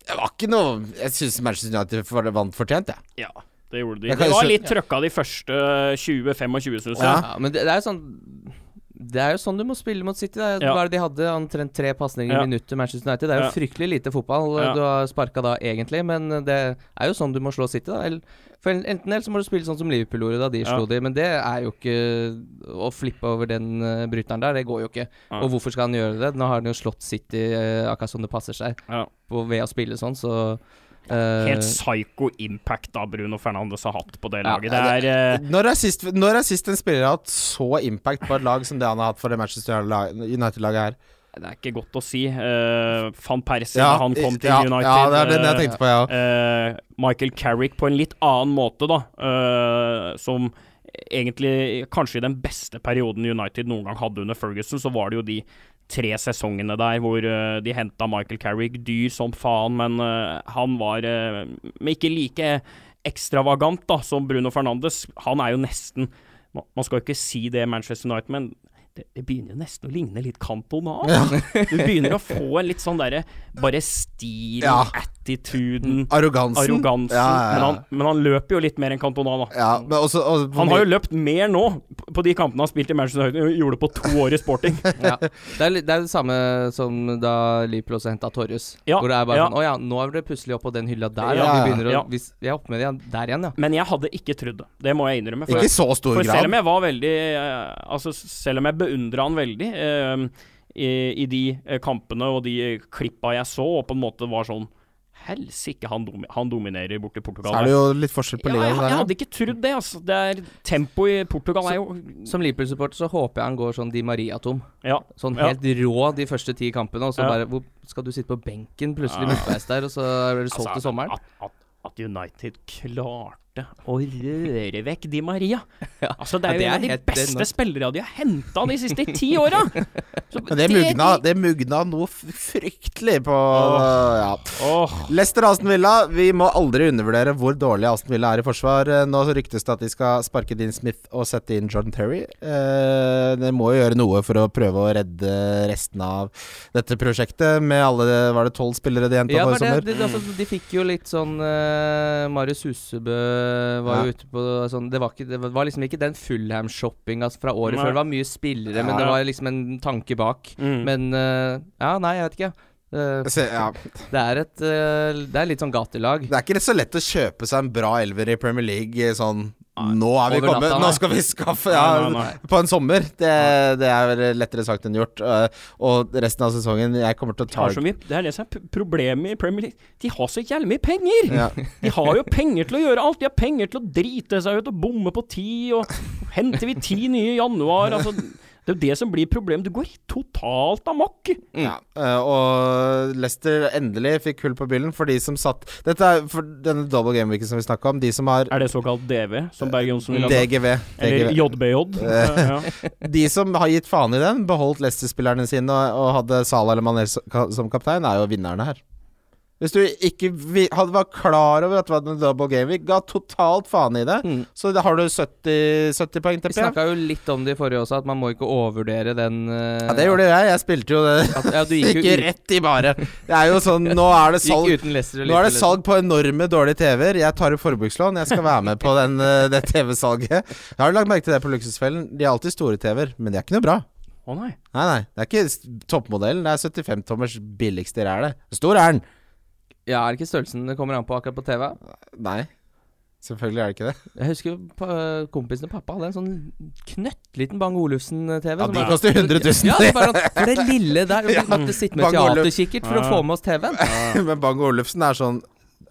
Det var ikke noe Jeg syns Manchester United vant fortjent, jeg. Ja, det gjorde de. Jeg kan De jo var litt trøkka de første 20-25, syns jeg. Ja. ja, men det, det er jo sånn Det er jo sånn du må spille mot City. Da. Ja. Det de hadde? Omtrent tre pasninger Ja. i minuttet. Manchester United. Det er jo Ja. fryktelig lite fotball Ja. du har sparka da, egentlig. Men det er jo sånn du må slå City, da. For enten eller så må du spille sånn som Liverpool gjorde da de Ja. slo de. Men det er jo ikke Å flippe over den uh, bryteren der, det går jo ikke. Ja. Og hvorfor skal han gjøre det? Nå har han jo slått City akkurat som det passer seg, Ja. på, ved å spille sånn, så eh, Helt psycho impact da Bruno Fernandes har hatt på det Ja, laget. det er eh, Når er, sist, når er sist en spiller har hatt så impact på et lag som det han har hatt for det Manchester United-laget her? Det er ikke godt å si. Uh, Van Persie Ja, da han kom til ja, United. Ja, det er den jeg eh, tenkte på, ja. Uh, Michael Carrick på en litt annen måte, da. Uh, som egentlig Kanskje i den beste perioden United noen gang hadde under Ferguson, så var det jo de tre sesongene der hvor uh, de henta Michael Carrick. Dyr som faen, men uh, han var uh, ikke like ekstravagant da som Bruno Fernandes. Han er jo nesten Man skal jo ikke si det Manchester United, men det, det begynner jo nesten å ligne litt Cantona. Du begynner å få en litt sånn derre Bare stil, Ja. Attituden, Arrogansen. arrogansen. Ja, ja, ja. Men, han, men han løper jo litt mer enn Cantona, da. Ja, men også, og, Han har jo løpt mer nå på de kampene han har spilt i Manchester United, enn han gjorde på to år i Sporting. ja. det, er, det er det samme som da Liverpool også henta Torjus. Ja, hvor det er bare ja. sånn Å ja, nå er det plutselig opp på den hylla der. Ja, vi, begynner å, ja. vi, vi er oppe med det der igjen, ja. Men jeg hadde ikke trodd det. Det må jeg innrømme. For, Ikke så stor for grad. selv om jeg var veldig eh, Altså, selv om jeg beundra han veldig eh, i, i de eh, kampene og de klippa jeg så, og på en måte var sånn Helsike, han, dom, han dominerer borti Portugal. Så er det jo litt forskjell på ja, jeg, ligaen jeg hadde ikke trodd det, altså. Det er tempo i Portugal er jo Som Liverpool-supporter så håper jeg han går sånn Di Maria-tom. Ja. Sånn Ja. helt rå de første ti kampene, og så Ja. bare hvor, Skal du sitte på benken plutselig Ja. midtveis der, og så blir du solgt til sommeren? At, at, at United klarte klarte å røre vekk Di Maria. Ja. Altså, det er Ja, jo er en av de det beste nok- spillerne de har henta de siste ti åra! Det mugna, det mugna noe fryktelig på Ja. Oh. Lester Aston Villa. Vi må aldri undervurdere hvor dårlig Aston Villa er i forsvar. Eh, Nå ryktes det at de skal sparke Dean Smith og sette inn Jordan Terry. Eh, det må jo gjøre noe for å prøve å redde resten av dette prosjektet, med alle Var det tolv spillere de henta Ja, for for i sommer? det, det, altså, de fikk jo litt sånn uh, Marius Husebø var jo ute på sånn Det var, ikke, det var liksom ikke den Fullham-shoppinga fra året Nei. før. Det var mye spillere, men det var liksom en tanke bak. mm. Men eh, Ja, nei, jeg vet ikke. Uh, Se, ja. det er et uh, Det er litt sånn gatelag. Det er ikke så lett å kjøpe seg en bra elver i Premier League eh, sånn Nå er vi kommet, nå skal vi skaffe ja, Nei, nei. På en sommer. Det, det er lettere sagt enn gjort. eh, Og resten av sesongen Jeg kommer til å ta de mye, det er det som er problemet i Premier League. De har så jævlig mye penger! ja. De har jo penger til å gjøre alt. De har penger til å drite seg ut og bomme på ti, og henter vi ti nye i januar altså, Det er jo det som blir problemet. Du går totalt amok. Ja, eh, og Leicester endelig fikk hull på byllen for de som satt Dette er for denne double game-weeken som vi snakka om. De som har Er det såkalt DV, som Berg Johnsen vil ha? DGV. Eller JBJ? Ja. De som har gitt faen i den, beholdt Leicester-spillerne sine og, og hadde Salah eller Mané som kaptein, er jo vinnerne her. Hvis du ikke vi, hadde vært klar over at det var en double game week, ga totalt faen i det, Mm. så da har du 70, 70 poeng Vi til P. snakka jo litt om det i forrige også, at man må ikke overvurdere den uh, Ja, det gjorde jeg. Jeg spilte jo det. At, ja, du gikk jo rett i bare. Det er jo sånn Nå er det salg Gikk Nå er det salg på enorme dårlige TV-er. Jeg tar opp forbrukslån. Jeg skal være med på den, uh, det TV-salget. Jeg har lagt merke til det på Luksusfellen. De har alltid store TV-er, men de er ikke noe bra. Å nei. Nei, nei. Det er ikke toppmodellen. Det er 75-tommers billigste ræl. Stor er den. Ja, er det ikke størrelsen det kommer an på akkurat på TV? Nei. Selvfølgelig er det ikke det. Jeg husker kompisen til pappa hadde en sånn knøttliten Bang Olufsen-TV. Ja, De koster 100 000. Ja, det var sånn, for det lille der Vi måtte sitte med teaterkikkert for å få med oss TV-en. Men Bang Olufsen er sånn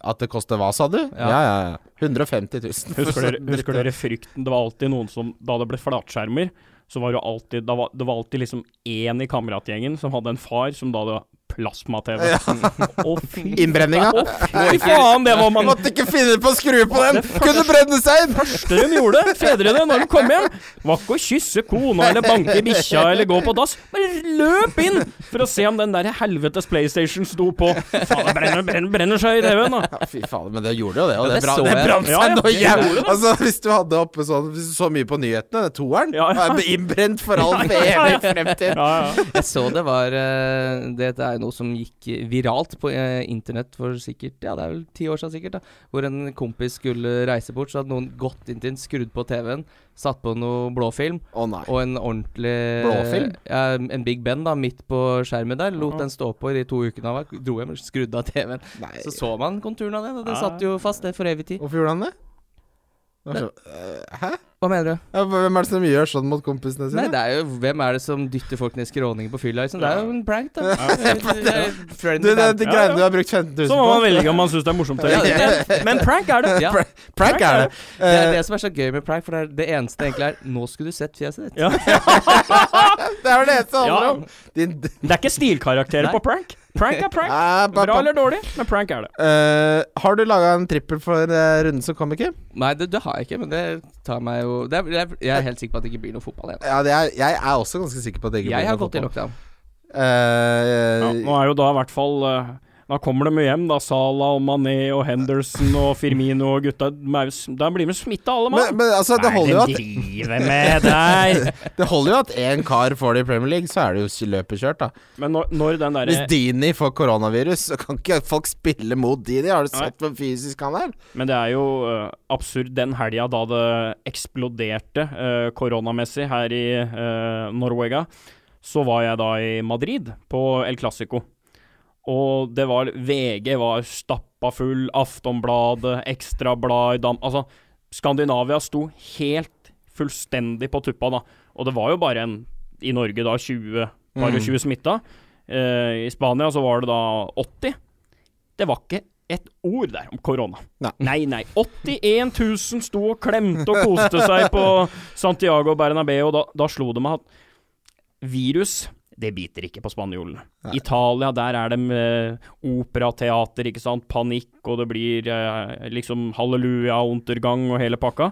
At det koster hva, sa du? Ja, Ja. ja, ja. 150 000. Husker dere, husker dere frykten? Det var alltid noen som Da det ble flatskjermer, så var det alltid da var, Det var alltid liksom én i kameratgjengen som hadde en far som da hadde plasma-TV. Å, fy Innbrenninga. Å, fy faen! Det var man Måtte ikke finne på å skru på den! Kunne brenne seg inn! første de gjorde, fedrene, når de kom hjem, var ikke å kysse kona eller banke bikkja eller gå på dass. Bare løp inn for å se om den der helvetes PlayStation sto på. Faen, det brenner, brenner, brenner seg i TV-en, da. Fy faen, men det gjorde jo det, og det, det bra, det brant seg nå noe jævlig. Altså, hvis du hadde oppe sånn Hvis du så mye på nyhetene, det toeren, Ja, ja. er innbrent for all evig fremtid. Ja, ja. Jeg så det var Det Dette er jo noe som gikk viralt på eh, internett for sikkert Ja, det er vel ti år siden sikkert, da. Hvor en kompis skulle reise bort, så hadde noen gått inn til en, skrudd på TV-en, satt på noe blåfilm, Å nei. og en ordentlig Blåfilm? Ja, en Big Ben da, midt på skjermen der. Lot den stå på i de to ukene han var. Dro hjem og skrudde av TV-en. Så så man konturen av det, og det Ja. satt jo fast det for evig tid. Hvorfor gjorde han det? Det var så- øh, Hæ? Hva mener du? Ja, hvem er det som gjør sånn mot kompisene sine? Nei, det er jo Hvem er det som dytter folk ned i skråningen på fylla? Liksom? Det er jo en prank, da. Du, det, band. de greiene ja. du har brukt 15 000 på. Så må man velge om man syns det er morsomt eller ikke. Men prank er det. Ja, Prank er det. det er Eh, det som er så gøy med prank, for det, er det eneste egentlig er Nå skulle du sett fjeset ditt. Ja. det er det eneste det handler om. Det er ikke stilkarakterer på prank. Prank er prank. Ah, Bra eller dårlig, men prank er det. Uh, har du laga en trippel for uh, runden som kom, ikke? Nei, det, det har jeg ikke, men det tar meg jo det er, jeg, er- jeg er helt sikker på at det ikke blir noe fotball igjen. Ja, det er, jeg er også ganske sikker på at det ikke Jeg blir har noe gått i fotball. lockdown. Uh, Ja, nå er jo da i hvert fall eh, Da kommer de hjem, da. Salah og Mané og Henderson og Firmino og gutta. Da blir de smitta, alle men, mann. men altså, det holder jo at driver med der? Det holder jo at én kar får det i Premier League, så er det jo løpet kjørt, da. Men når, når den Hvis Dini får koronavirus, så kan ikke folk spille mot Dini. Har du sett hvor fysisk han er? Men det er jo uh, absurd den helga da det eksploderte uh, koronamessig her i uh, Norwega. Så var jeg da i Madrid, på El Clásico. Og det var VG var stappa full, Aftonbladet, Ekstrabladet dam, Altså, Skandinavia sto helt fullstendig på tuppa, da. Og det var jo bare en I Norge da 20, bare Mm. 20 smitta. Eh, I Spania så var det da 80. Det var ikke et ord der om korona. Nei. nei, nei. 81 000 sto og klemte og koste seg på Santiago Bernabeu, og da, da slo det meg at virus det biter ikke på spanjolene. Italia, der er det med operateater, ikke sant, panikk, og det blir eh, liksom halleluja, untergang og hele pakka.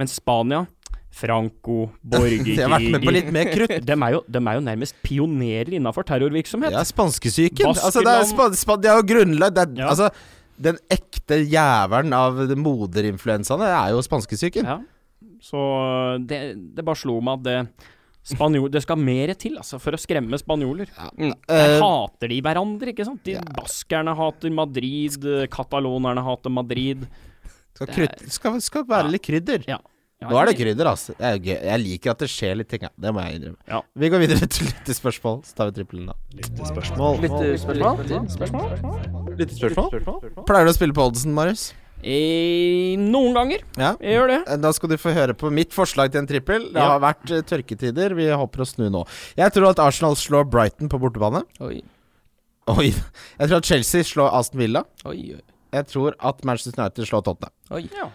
Men Spania, Franco, De har vært med på litt mer krutt. de er, jo, de er jo nærmest pionerer innafor terrorvirksomhet. Ja, spanskesyken. Altså, det er, spa, spa, det er jo grunnlag det Ja. Altså, den ekte jævelen av moderinfluensaene er jo spanskesyken. Ja. Så det, det bare slo meg at det Spanjol, det skal mer til altså, for å skremme spanjoler. Ja. Der Eh, hater de hverandre, ikke sant? De Ja. Baskerne hater Madrid, eh, katalonerne hater Madrid. skal, krydd, skal, skal være litt krydder. Ja. Ja, Nå er det krydder, altså. Det er gøy. Jeg liker at det skjer litt ting. Ja. Det må jeg innrømme. Ja. Vi går videre til lyttespørsmål. Så tar vi trippelen, da. Lyttespørsmål. Lyttespørsmål? Lyttespørsmål? Pleier du å spille på oddsen, Marius? Eh, noen ganger. Ja. Jeg gjør det. Eh, Da skal du få høre på mitt forslag til en trippel. Det Ja. har vært eh, tørketider. Vi håper å snu nå. Jeg tror at Arsenal slår Brighton på bortebane. Oi, Oi. Jeg tror at Chelsea slår Aston Villa. oi, oi. Jeg tror at Manchester United slår Tottenham. oi. Ja.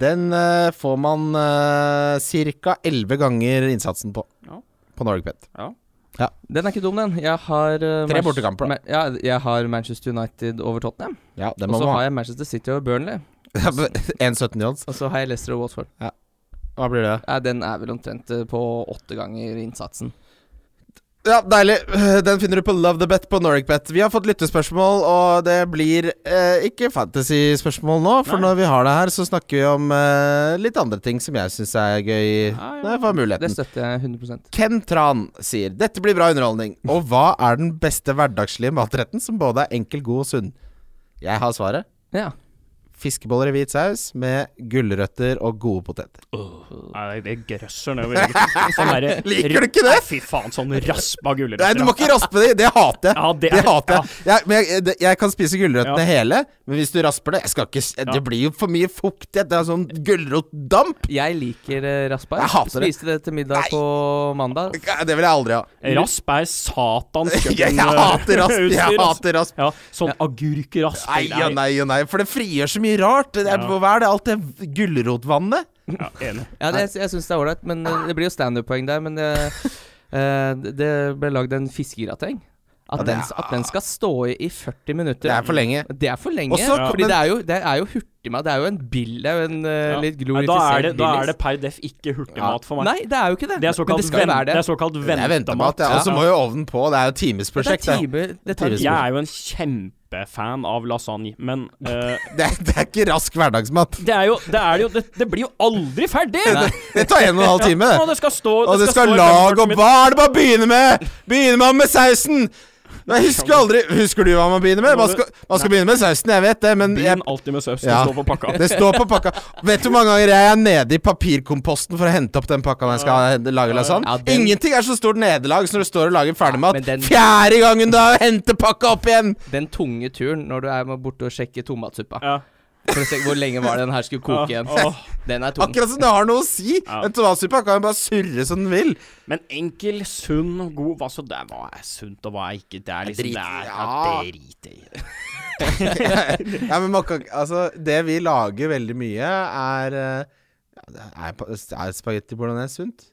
Den uh, får man uh, ca. 11 ganger innsatsen på. Ja. På Norwegbet. Den er ikke dum, den. Jeg har uh, Tre bortekamper, da. Ja, jeg har Manchester United over Tottenham. Ja, Og så har jeg Manchester City over Burnley. 1,17 i odds. Og så har jeg Leicester og Watford. Ja. Hva blir det? Ja, den er vel omtrent eh, på åtte ganger innsatsen. Ja, deilig. Den finner du på Love the Bet på NoricBet. Vi har fått lyttespørsmål, og det blir eh, ikke fantasy-spørsmål nå. For Nei. når vi har det her, så snakker vi om eh, litt andre ting som jeg syns er gøy. Nei, ja. Jeg Det støtter jeg 100 Ken Tran sier dette blir bra underholdning. Og hva er den beste hverdagslige matretten som både er enkel, god og sunn? Jeg har svaret. Ja. Fiskeboller i hvit saus med gulrøtter og gode poteter. Nei, det grøsser nedover. Sånn Liker du ikke det? Nei, Fy faen, sånn raspa gulrøtter. Nei, du må ikke raspe det! Det hater jeg. Ja, det Det er- hater jeg. jeg. Men jeg, det- jeg kan spise gulrøttene Ja. hele, men hvis du rasper det jeg skal ikke, Det blir jo for mye fuktighet. Det er sånn gulrotdamp. Jeg liker uh, raspa. Jeg hater det. Spiste det til middag Nei. på mandag. Det vil jeg aldri ha. Rasp er satans Jeg, jeg hater rasp. Jeg hater rasp. Ja, sånn agurkrasp. Nei og nei og nei, for det frigjør så mye rart. Det er, Ja. Hva er det? Alt det gulrotvannet? Ja, enig. Ja, det, jeg syns det er ålreit, men eh, det blir jo standup-poeng der. Men det, eh, det ble lagd en fiskegrateng. At, Ja, det den, er- at den skal stå i i 40 minutter. Det er for lenge. Det er for lenge. Også- fordi men- det er jo, det er jo hurtigmat. Det er jo en bill Det er jo en uh, Ja. litt Nei, glorifisert da, er det, da er det per def ikke hurtigmat for meg. Nei, det er jo ikke det. Det er såkalt, det skal ven, det det. er såkalt Det er ventemat. Ja. Og så må jo ovnen på. Det er jo Det er timesprosjekt. time, det tar Jeg er jo en kjempefan av lasagne, men uh, Det, er- det er ikke rask hverdagsmat. det er jo Det, er jo, det, det blir jo aldri ferdig! Det, det tar en og en halv time. Og det skal stå Og det skal stå lag og er det man begynne med? Begynner man med sausen? Jeg husker aldri Husker du hva man begynner med? Man skal, man skal begynne med sausen, jeg vet det, men jeg, Begynn alltid med saus. Det Ja. står på pakka. det står på pakka. Vet du hvor mange ganger jeg er nede i papirkomposten for å hente opp den pakka når jeg skal lage lasagne? Ja, den- Ingenting er så stort nederlag som når du står og lager ferdigmat. Ja, den- Fjerde gangen du har hentet pakka opp igjen! Den tunge turen når du er borte og sjekker tomatsuppa. Ja. For å se hvor lenge var det den her skulle koke igjen. Den er tung. Akkurat som det har noe å si. Ja. En tomatsuppe kan jo bare surre som den vil. Men enkel, sunn og god Hva så det Hva er sunt, og hva er ikke? Det er liksom Drit- Det er, det jeg ja, men man kan, altså, det vi lager veldig mye, er eh, ja, det Er, er spagetti bolognese sunt?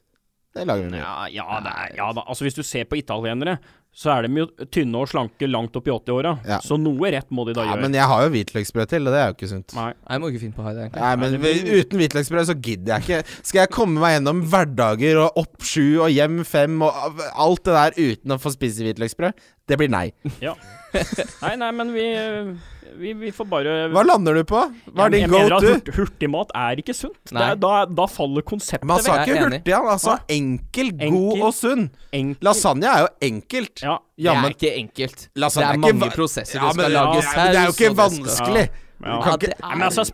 Det lager vi mye. Ja, ja, det er, ja da. Altså, hvis du ser på italienere, så er de jo tynne og slanke langt opp i 80-åra. Ja. Så noe rett må de da Ja, gjøre. men jeg har jo hvitløksbrød til, og det er jo ikke sunt. Nei. Nei, Jeg må ikke finne på det, egentlig. Nei, men v- uten hvitløksbrød så gidder jeg ikke. Skal jeg komme meg gjennom hverdager og opp sju og hjem fem og alt det der uten å få spise hvitløksbrød? Det blir nei. Ja. Nei, nei, men vi, vi, vi får bare Hva lander du på? Hva er jeg, din jeg mener go at to? hurt, hurtigmat er ikke sunt. Det er, da, da faller konseptet Man sa Jeg ikke hurtig, han. Altså Hva? enkel, god Enkel. og sunn. Enkel- Lasagne er jo enkelt. Ja. Det er ikke enkelt. Lasagne det er er ikke mange prosesser. Ja, det skal ja, lages ja, det er jo ikke vanskelig. ja. Du Ja, ikke men altså,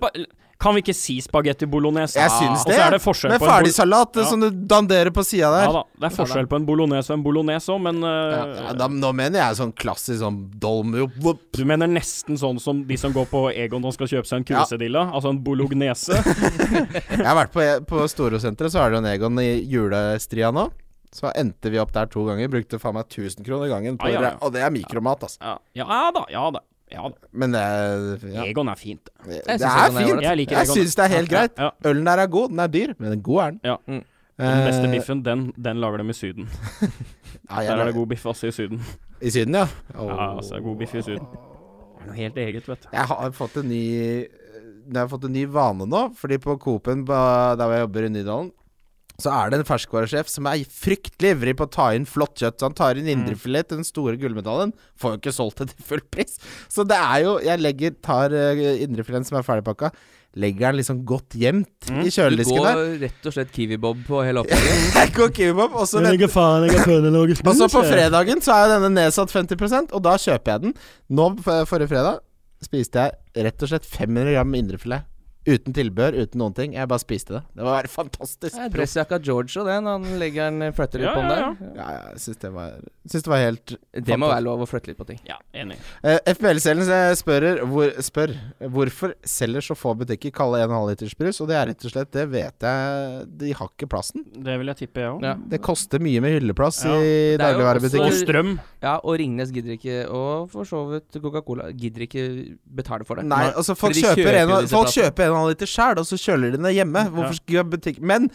kan vi ikke si spagetti bolognese? Jeg syns Og det. så er det forskjell Med på en bol- ferdigsalat Ja. som du danderer på sida der. Ja da, det er forskjell på en bolognese og en bolognese òg, men uh, Ja, da, nå mener jeg sånn klassisk sånn dolmio. Du mener nesten sånn som de som går på Egon og skal kjøpe seg en Ja. Altså en bolognese? Jeg har vært på, på Storosenteret, så er det jo en Egon i julestria nå. Så endte vi opp der to ganger. Brukte faen meg 1000 kroner gangen. På Ah, ja, ja. og det er mikromat, altså. Ja, ja da, ja da. Ja da. Men det, ja. Egon er fint. det er er fint. Jeg liker Jeg Egon. syns det er helt greit. ja. Ølen der er god. Den er dyr, men god er den. Ja. Mm. Den beste Eh, biffen, den, den lager de i Syden. Ja, jeg, Der er det god biff også i Syden. I Syden, ja. Ja, altså, god biff i Syden. Det er noe helt eget, vet du. Jeg har fått en ny Jeg har fått en ny vane nå, fordi på Coop-en der hvor jeg jobber i Nydalen, så er det en ferskvaresjef som er fryktelig ivrig på å ta inn flott kjøtt. Så han tar inn indrefilet til den store gullmedaljen. Får jo ikke solgt det til full pris. Så det er jo Jeg legger, tar uh, indrefileten som er ferdigpakka, legger den liksom godt gjemt i Du går der. rett og slett Kiwi-bob på hele opplegget. Jeg går Kiwi-bob, Og så på fredagen så er denne nedsatt 50% og da kjøper jeg den. Nå forrige fredag spiste jeg rett og slett 500 gram indrefilet. Uten tilbør, uten noen ting. Jeg bare spiste det. Det var fantastisk. Ja, Dressjakka George når han legger den flytter litt Ja, på den ja, der. Ja, ja, jeg syns det var Syns det var helt Det må være lov å flytte litt på ting. Ja, enig. Uh, FBL-selen spør, hvor, spør hvorfor selger så få butikker kalde 1,5 liters brus, og det er rett og slett Det vet jeg De har ikke plassen. Det vil jeg tippe, jeg òg. Ja. Det koster mye med hylleplass Ja. i dagligvarebutikker. er Og strøm. Ja, og Ringnes gidder ikke, og for så vidt Coca-Cola, gidder ikke betale for det. Nei, altså folk de kjøper, kjøper en, folk kjøper en en halv liter sjøl, og så kjøler de ned hjemme. Hvorfor skal jeg butikk Men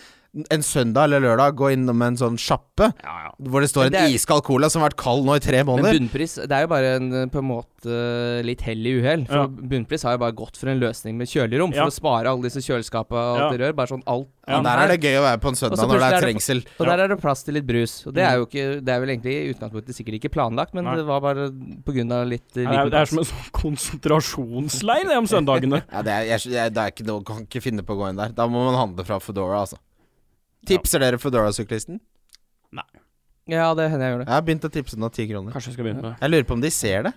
en søndag eller lørdag gå innom en sånn sjappe Ja, ja. hvor det står en det er- iskald cola som har vært kald nå i tre måneder. Men bunnpris, det er jo bare en eh, på en måte litt hell i uhell. For Ja. bunnpris har jo bare gått for en løsning med kjølerom, for Ja. å spare alle disse kjøleskapene og alt Ja. det rør. Bare sånn alt Ja, Ja, der er det gøy å være på en søndag når det er trengsel. Og der er det plass til litt brus. Og det er jo ikke Det er vel egentlig i utgangspunktet sikkert ikke planlagt, men Nei. det var bare på grunn av litt eh, det, er, det er som en sånn konsentrasjonsleir det om søndagene. Ja, det er, jeg, jeg, det er ikke noe Kan ikke finne på å gå inn der. Da må man handle fra Foodora, altså. Tipser dere Foodora-syklisten? Nei. Ja, det hender jeg gjør det. Jeg har begynt å tipse den av ti kroner. Kanskje jeg skal begynne med. Jeg lurer på om de ser det.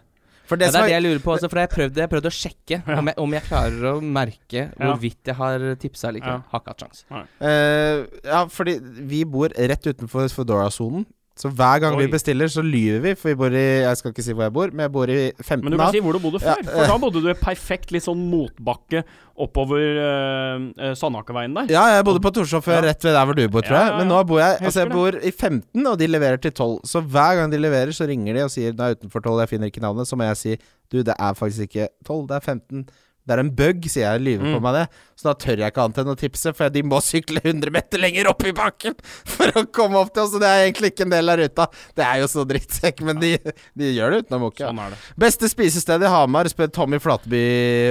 For det Ja, det er det jeg lurer på også, for jeg prøvde, jeg prøvde å sjekke om, jeg, om jeg klarer å merke hvorvidt jeg har tipsa eller ikke. Ja. Har ikke hatt sjans. Eh, Ja, fordi vi bor rett utenfor Foodora-sonen. Så hver gang Oi. vi bestiller, så lyver vi. For vi bor i Jeg skal ikke si hvor jeg bor, men jeg bor i 15 Men du kan si hvor du bodde Ja, før. For da bodde du i perfekt litt sånn motbakke oppover uh, uh, Sandakerveien der. Ja, jeg bodde på Torshov før, Ja. rett ved der hvor du bor, tror jeg. ja, ja. Men nå bor jeg Altså, jeg bor i 15, og de leverer til 12. Så hver gang de leverer, så ringer de og sier 'Nå er utenfor 12, jeg finner ikke navnet. Så må jeg si du, det er faktisk ikke 12, det er 15. Det er en bug, sier jeg, lyver på Mm. meg det. Så da tør jeg ikke annet enn å tipse, for de må sykle 100 meter lenger opp i bakken for å komme opp til oss. og det er egentlig ikke en del av ruta. Det er jo så drittsekk, men de, de gjør det uten å mukke. Sånn er det. Beste spisested i Hamar, spør Tommy Flatby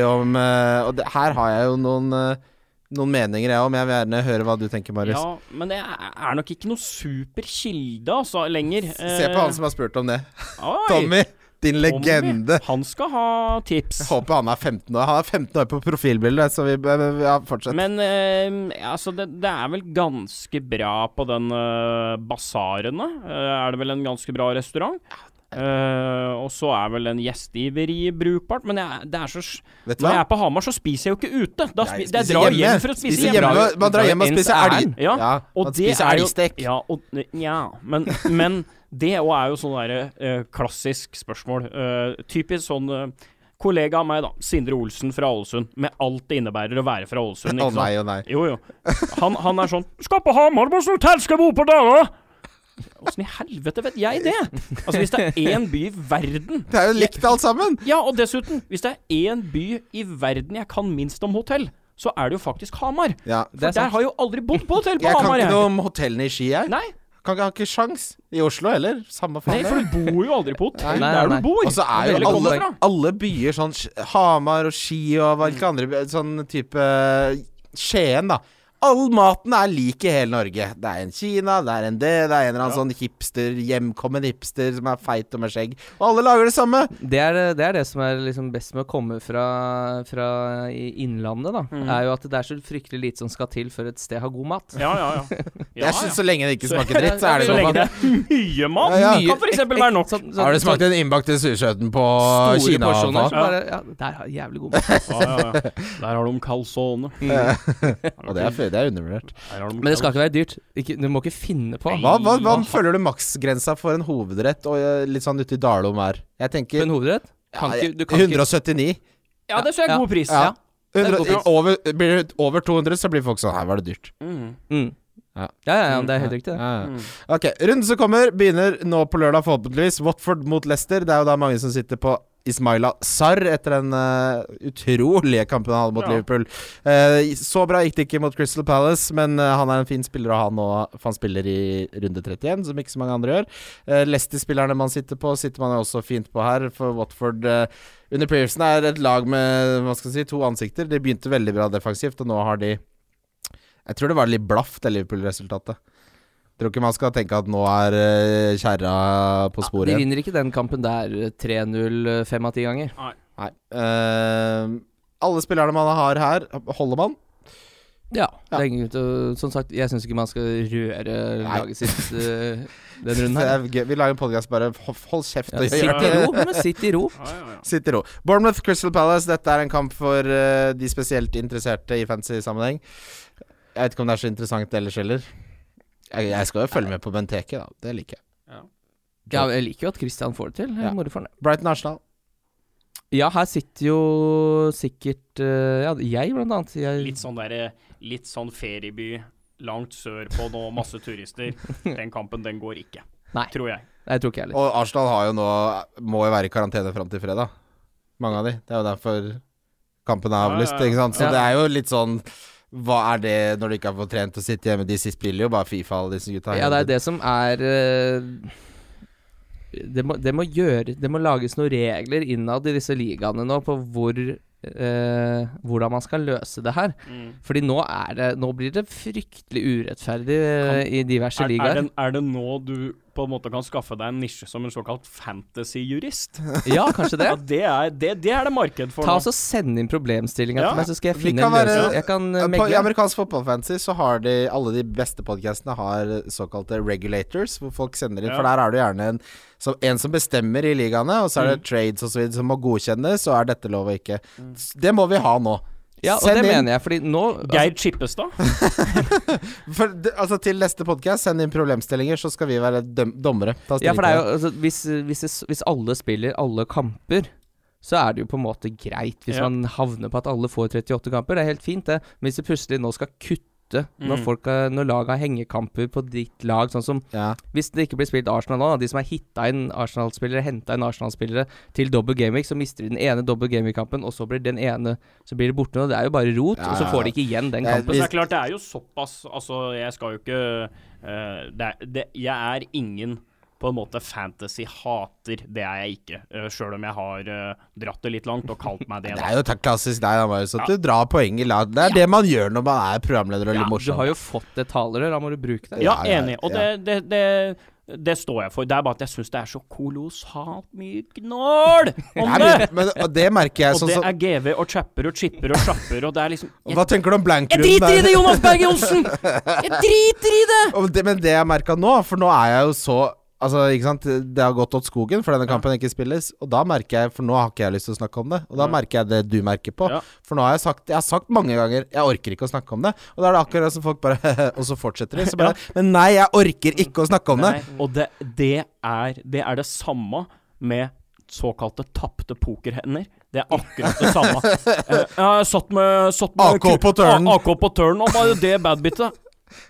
om eh, Og det, her har jeg jo noen eh, noen meninger jeg om. Jeg vil gjerne høre hva du tenker, Marius. Ja, men det er nok ikke noe super kilde, altså, lenger. Se på han som har spurt om det. Tommy, din legende. Han skal ha tips. Jeg håper han er 15 år. Han er 15 år på profilbildet, så vi ja, fortsett. Men eh, altså, det, det er vel ganske bra på den uh, basarene. Eh, er det vel en ganske bra restaurant? Uh, og så er vel en gjestgiveri brukbart, men jeg, det er så Vet du Når jeg er på Hamar, så spiser jeg jo ikke ute. Da Jeg spi, det spiser drar hjemme. hjem for å spise Spiser hjemme. hjemme. Man drar hjem og spiser elg. Ja, Ja, og man det spiser er elgstek. Ja, og, ja men, men det òg er jo sånn derre eh, klassisk spørsmål. Eh, typisk sånn uh, kollega av meg, da. Sindre Olsen fra Ålesund. Med alt det innebærer å være fra Ålesund. Å nei, å nei. Jo, jo. Han, han er sånn 'Skal på Hamar, på hvilket hotell skal jeg bo på Dala'. da?» Åssen i helvete vet jeg det? Altså Hvis det er én by i verden Det er jo likt alt sammen. Ja, og dessuten, hvis det er én by i verden jeg kan minst om hotell, så er det jo faktisk Hamar. Ja. For er der sant. har jeg jo aldri bodd på hotell på Jeg kan ikke noe om hotellene i Ski, jeg. Nei, Kan ikke, ha ikke sjans. I Oslo heller. Samme faen. nei, for du bor jo aldri på hotell Nei, der nei, du bor. Og så er jo alle, alle byer sånn Hamar og Ski og hvilke andre by- Sånn type Skien, da. All maten er lik i hele Norge. Det er en Kina, det er en det, det er en eller annen sånn hipster, hjemkommen hipster som er feit og med skjegg. Og alle lager det samme. Det er, det er det som er liksom best med å komme fra, fra Innlandet, da. Mm. Er jo at det er så fryktelig lite som skal til før et sted har god mat. Ja, ja, ja. ja, Jeg synes Så lenge det ikke smaker dritt, så er det Så god lenge det er mye mat, Ja, ja. kan eksempel være nok. Sånn, sånn, Har du smakt den innbakte surskjøten på store Kina? porsjoner? Ja. bare, ja, der har jævlig god mat. Ja, ja, ja. Der har de calzone. Og det er, fø- det er undervurdert. Men det skal ikke være dyrt. Ikke, du må ikke finne på. Hva, hva, hva føler du maksgrensa for en hovedrett og eh, litt sånn ute i Dalom er? Jeg For tenker en hovedrett? Kan ja, ikke, du kan 179. Ja, det ser jeg Ja. god pris. Ja. det er 100, god pris. over, blir det over 200, så blir folk sånn Her var det dyrt. Mm. mm. Ja. ja, ja, ja, det er helt riktig. det. Ja, ja. Mm. Ok, runden som kommer, begynner nå på lørdag, forhåpentligvis. Watford mot Leicester. Det er jo da mange som sitter på Ismaila Sarr etter den uh, utrolige kampen han hadde mot Ja. Liverpool. Uh, så bra gikk det ikke mot Crystal Palace, men uh, han er en fin spiller å ha nå, for han spiller i runde 31, som ikke så mange andre gjør. Uh, Leicester-spillerne man sitter på, sitter man også fint på her, for Watford under Pearson er et lag med hva skal jeg si, to ansikter. De begynte veldig bra defensivt, og nå har de Jeg tror det var litt blaff, det Liverpool-resultatet. Tror ikke man skal tenke at nå er uh, kjerra på sporet. sporet. de vinner ikke den kampen der eh, 3-0 fem av ti ganger. Nei. Eh, alle spillerne man har her, holder man. Ja. Ja. Det er Som sagt, jeg syns ikke man skal røre Nei. laget sitt uh, den runden her. er. Vi lager en podkast bare Hold kjeft Ja, og sitt i ro, men sitt i ro. Ja, ja, ja. Sitt i ro. Bournemouth Crystal Palace. Dette er en kamp for uh, de spesielt interesserte i fancy sammenheng. Jeg vet ikke om det er så interessant ellers heller. Jeg, jeg skal jo følge med på Benteke, da. Det liker jeg. Ja, jeg liker jo at Christian får det til. Ja. Moro for ham. Brighton Arsenal. Ja, her sitter jo sikkert eh, Ja, jeg blant annet. Jeg, Litt sånn derre Litt sånn ferieby langt sørpå nå, masse turister. Den kampen, den går ikke. Nei. Tror jeg. Nei, jeg tror ikke jeg heller. Og Arsenal har jo nå må jo være i karantene fram til fredag. Mange av de. Det er jo derfor kampen er avlyst. ja, ja. Ikke sant? Så Ja. det er jo litt sånn Hva er det når du ikke har fått trent og sitte hjemme? De siste spiller jo bare Fifa, alle disse gutta. Ja, det er det som er eh, det, må, det må gjøre Det må lages noen regler innad i disse ligaene nå på hvor eh, hvordan man skal løse det her. Mm. Fordi nå er det Nå blir det fryktelig urettferdig kan, i diverse Er, er, det, er det nå du på en måte kan skaffe deg en nisje som en såkalt fantasy-jurist? Ja, kanskje det. Ja, det er det, det er det marked for Ta nå. og Send inn problemstillinga Ja, til meg, så skal jeg finne en løsning. Jeg kan megle. På, I amerikansk fotballfantasy så har de alle de beste podkastene har såkalte regulators, hvor folk sender inn. Ja. For der er det gjerne en som, en som bestemmer i ligaene, og så er det Mm. trades videre som må godkjennes, og er dette lov og ikke. Mm. Det må vi ha nå. Ja, og Send det inn. mener jeg, fordi nå altså, Geir Chippestad? For, altså Til neste podkast, send inn problemstillinger, så skal vi være døm dommere. Ta Ja, for det er til jo altså, hvis, hvis, det, hvis alle spiller alle kamper, så er det jo på en måte greit hvis Ja. man havner på at alle får 38 kamper. Det er helt fint, det. Men hvis det plutselig nå skal kutte når, Mm. folk har, når lag har hengekamper på ditt lag, sånn som Ja. Hvis det ikke blir spilt Arsenal nå, da, de som har hitta inn Arsenal-spillere, henta inn Arsenal-spillere til double gaming, så mister de den ene double gaming-kampen, og så blir den ene Så blir det borte. Og det er jo bare rot, Ja, og så får de ikke igjen den kampen. Men det er klart, det er jo såpass Altså, jeg skal jo ikke uh, det det, Jeg er ingen på en måte fantasy-hater. Det er jeg ikke. Uh, Sjøl om jeg har uh, dratt det litt langt og kalt meg det. Det er jo klassisk deg, da, Marius. At Ja. du drar poeng i lag. Det er det man gjør når man er programleder og Ja, litt du har jo fått det talerør, da må du bruke det. Ja, Ja, ja, enig. Og ja. det, det, det, det står jeg for. Det er bare at jeg syns det er så kolossalt mye gnål om det! men, men og det merker jeg sånn Og sånn det er GV og chapper og chipper og chapper, og det er liksom jeg, Hva tenker du om jeg driter i det, Jonas Berg Johnsen! Jeg driter i det! Det, men det jeg merka nå, for nå er jeg jo så Altså, ikke sant Det har gått åt skogen for denne kampen ikke spilles. Og da merker jeg For nå har ikke jeg lyst til å snakke om det. Og da Ja. merker jeg det du merker på. Ja. For nå har jeg sagt Jeg har sagt mange ganger Jeg orker ikke å snakke om det. Og da er det akkurat som folk bare Og så fortsetter de. Så bare Men nei, jeg orker ikke å snakke om det. Og det, det, er, det er det samme med såkalte tapte pokerhender. Det er akkurat det samme. Eh, jeg har satt med, satt med AK på turnen. A- AK på turn. og det badbitet.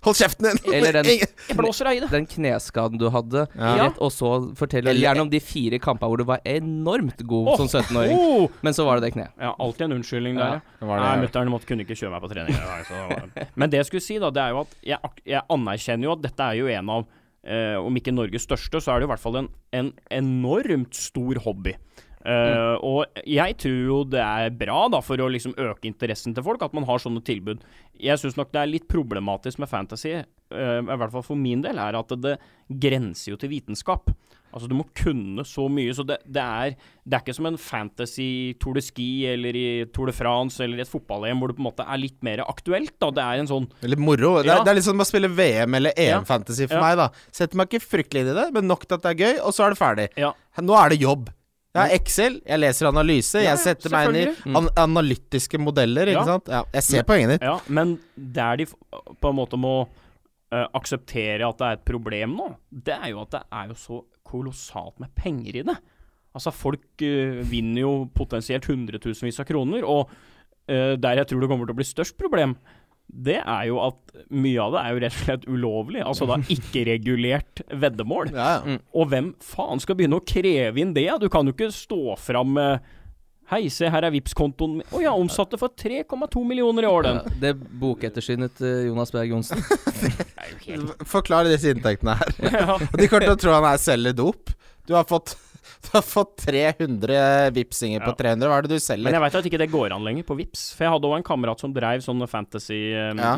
Hold kjeften din! Eller den- Jeg blåser deg i det. Den kneskaden du hadde, Ja. rett, og så fortell gjerne om de fire kampene hvor du var enormt god oh, som 17-åring. oh! Men så var det det kneet. Ja, alltid en unnskyldning der, Ja, ja. det det, Nei, mutter'n kunne ikke kjøre meg på trening. dag, så det var- Men det jeg skulle si, da, det er jo at jeg, jeg anerkjenner jo at dette er jo en av eh, om ikke Norges største, så er det i hvert fall en, en enormt stor hobby. Eh, Og jeg tror jo det er bra da for å liksom øke interessen til folk, at man har sånne tilbud. Jeg syns nok det er litt problematisk med fantasy, uh, i hvert fall for min del, er at det grenser jo til vitenskap. Altså Du må kunne så mye. Så det, det, er, det er ikke som en fantasy Tour de Ski eller i Tour de France eller i et fotball-EM hvor det på en måte er litt mer aktuelt. da Det er en sånn Litt moro. Det er, det er litt som å spille VM eller EM-fantasy for Ja. meg, da. Setter meg ikke fryktelig inn i det, men nok til at det er gøy, og så er det ferdig. Ja. Nå er det jobb. Jeg har Excel, jeg leser analyse, Ja, jeg setter meg inn i an analytiske modeller, ikke Ja. sant. Ja, jeg ser poenget ditt. Ja, men der de på en måte må uh, akseptere at det er et problem nå, det er jo at det er jo så kolossalt med penger i det. Altså, folk uh, vinner jo potensielt hundretusenvis av kroner, og uh, der jeg tror det kommer til å bli størst problem, det er jo at mye av det er jo rett og slett ulovlig. Altså da ikke-regulert veddemål. Ja, ja. Og hvem faen skal begynne å kreve inn det? Du kan jo ikke stå fram med Hei, se her er Vipps-kontoen min. Å ja, omsatte for 3,2 millioner i år, den. Ja, det bokettersynet til Jonas Berg Johnsen. Forklar disse inntektene her. Ja. De kommer til å tro han er selger dop. Du har fått du har fått 300 vipsinger på Ja. 300. Hva er det du selger? Men jeg veit at ikke det går an lenger på Vips For jeg hadde òg en kamerat som dreiv sånne Ja.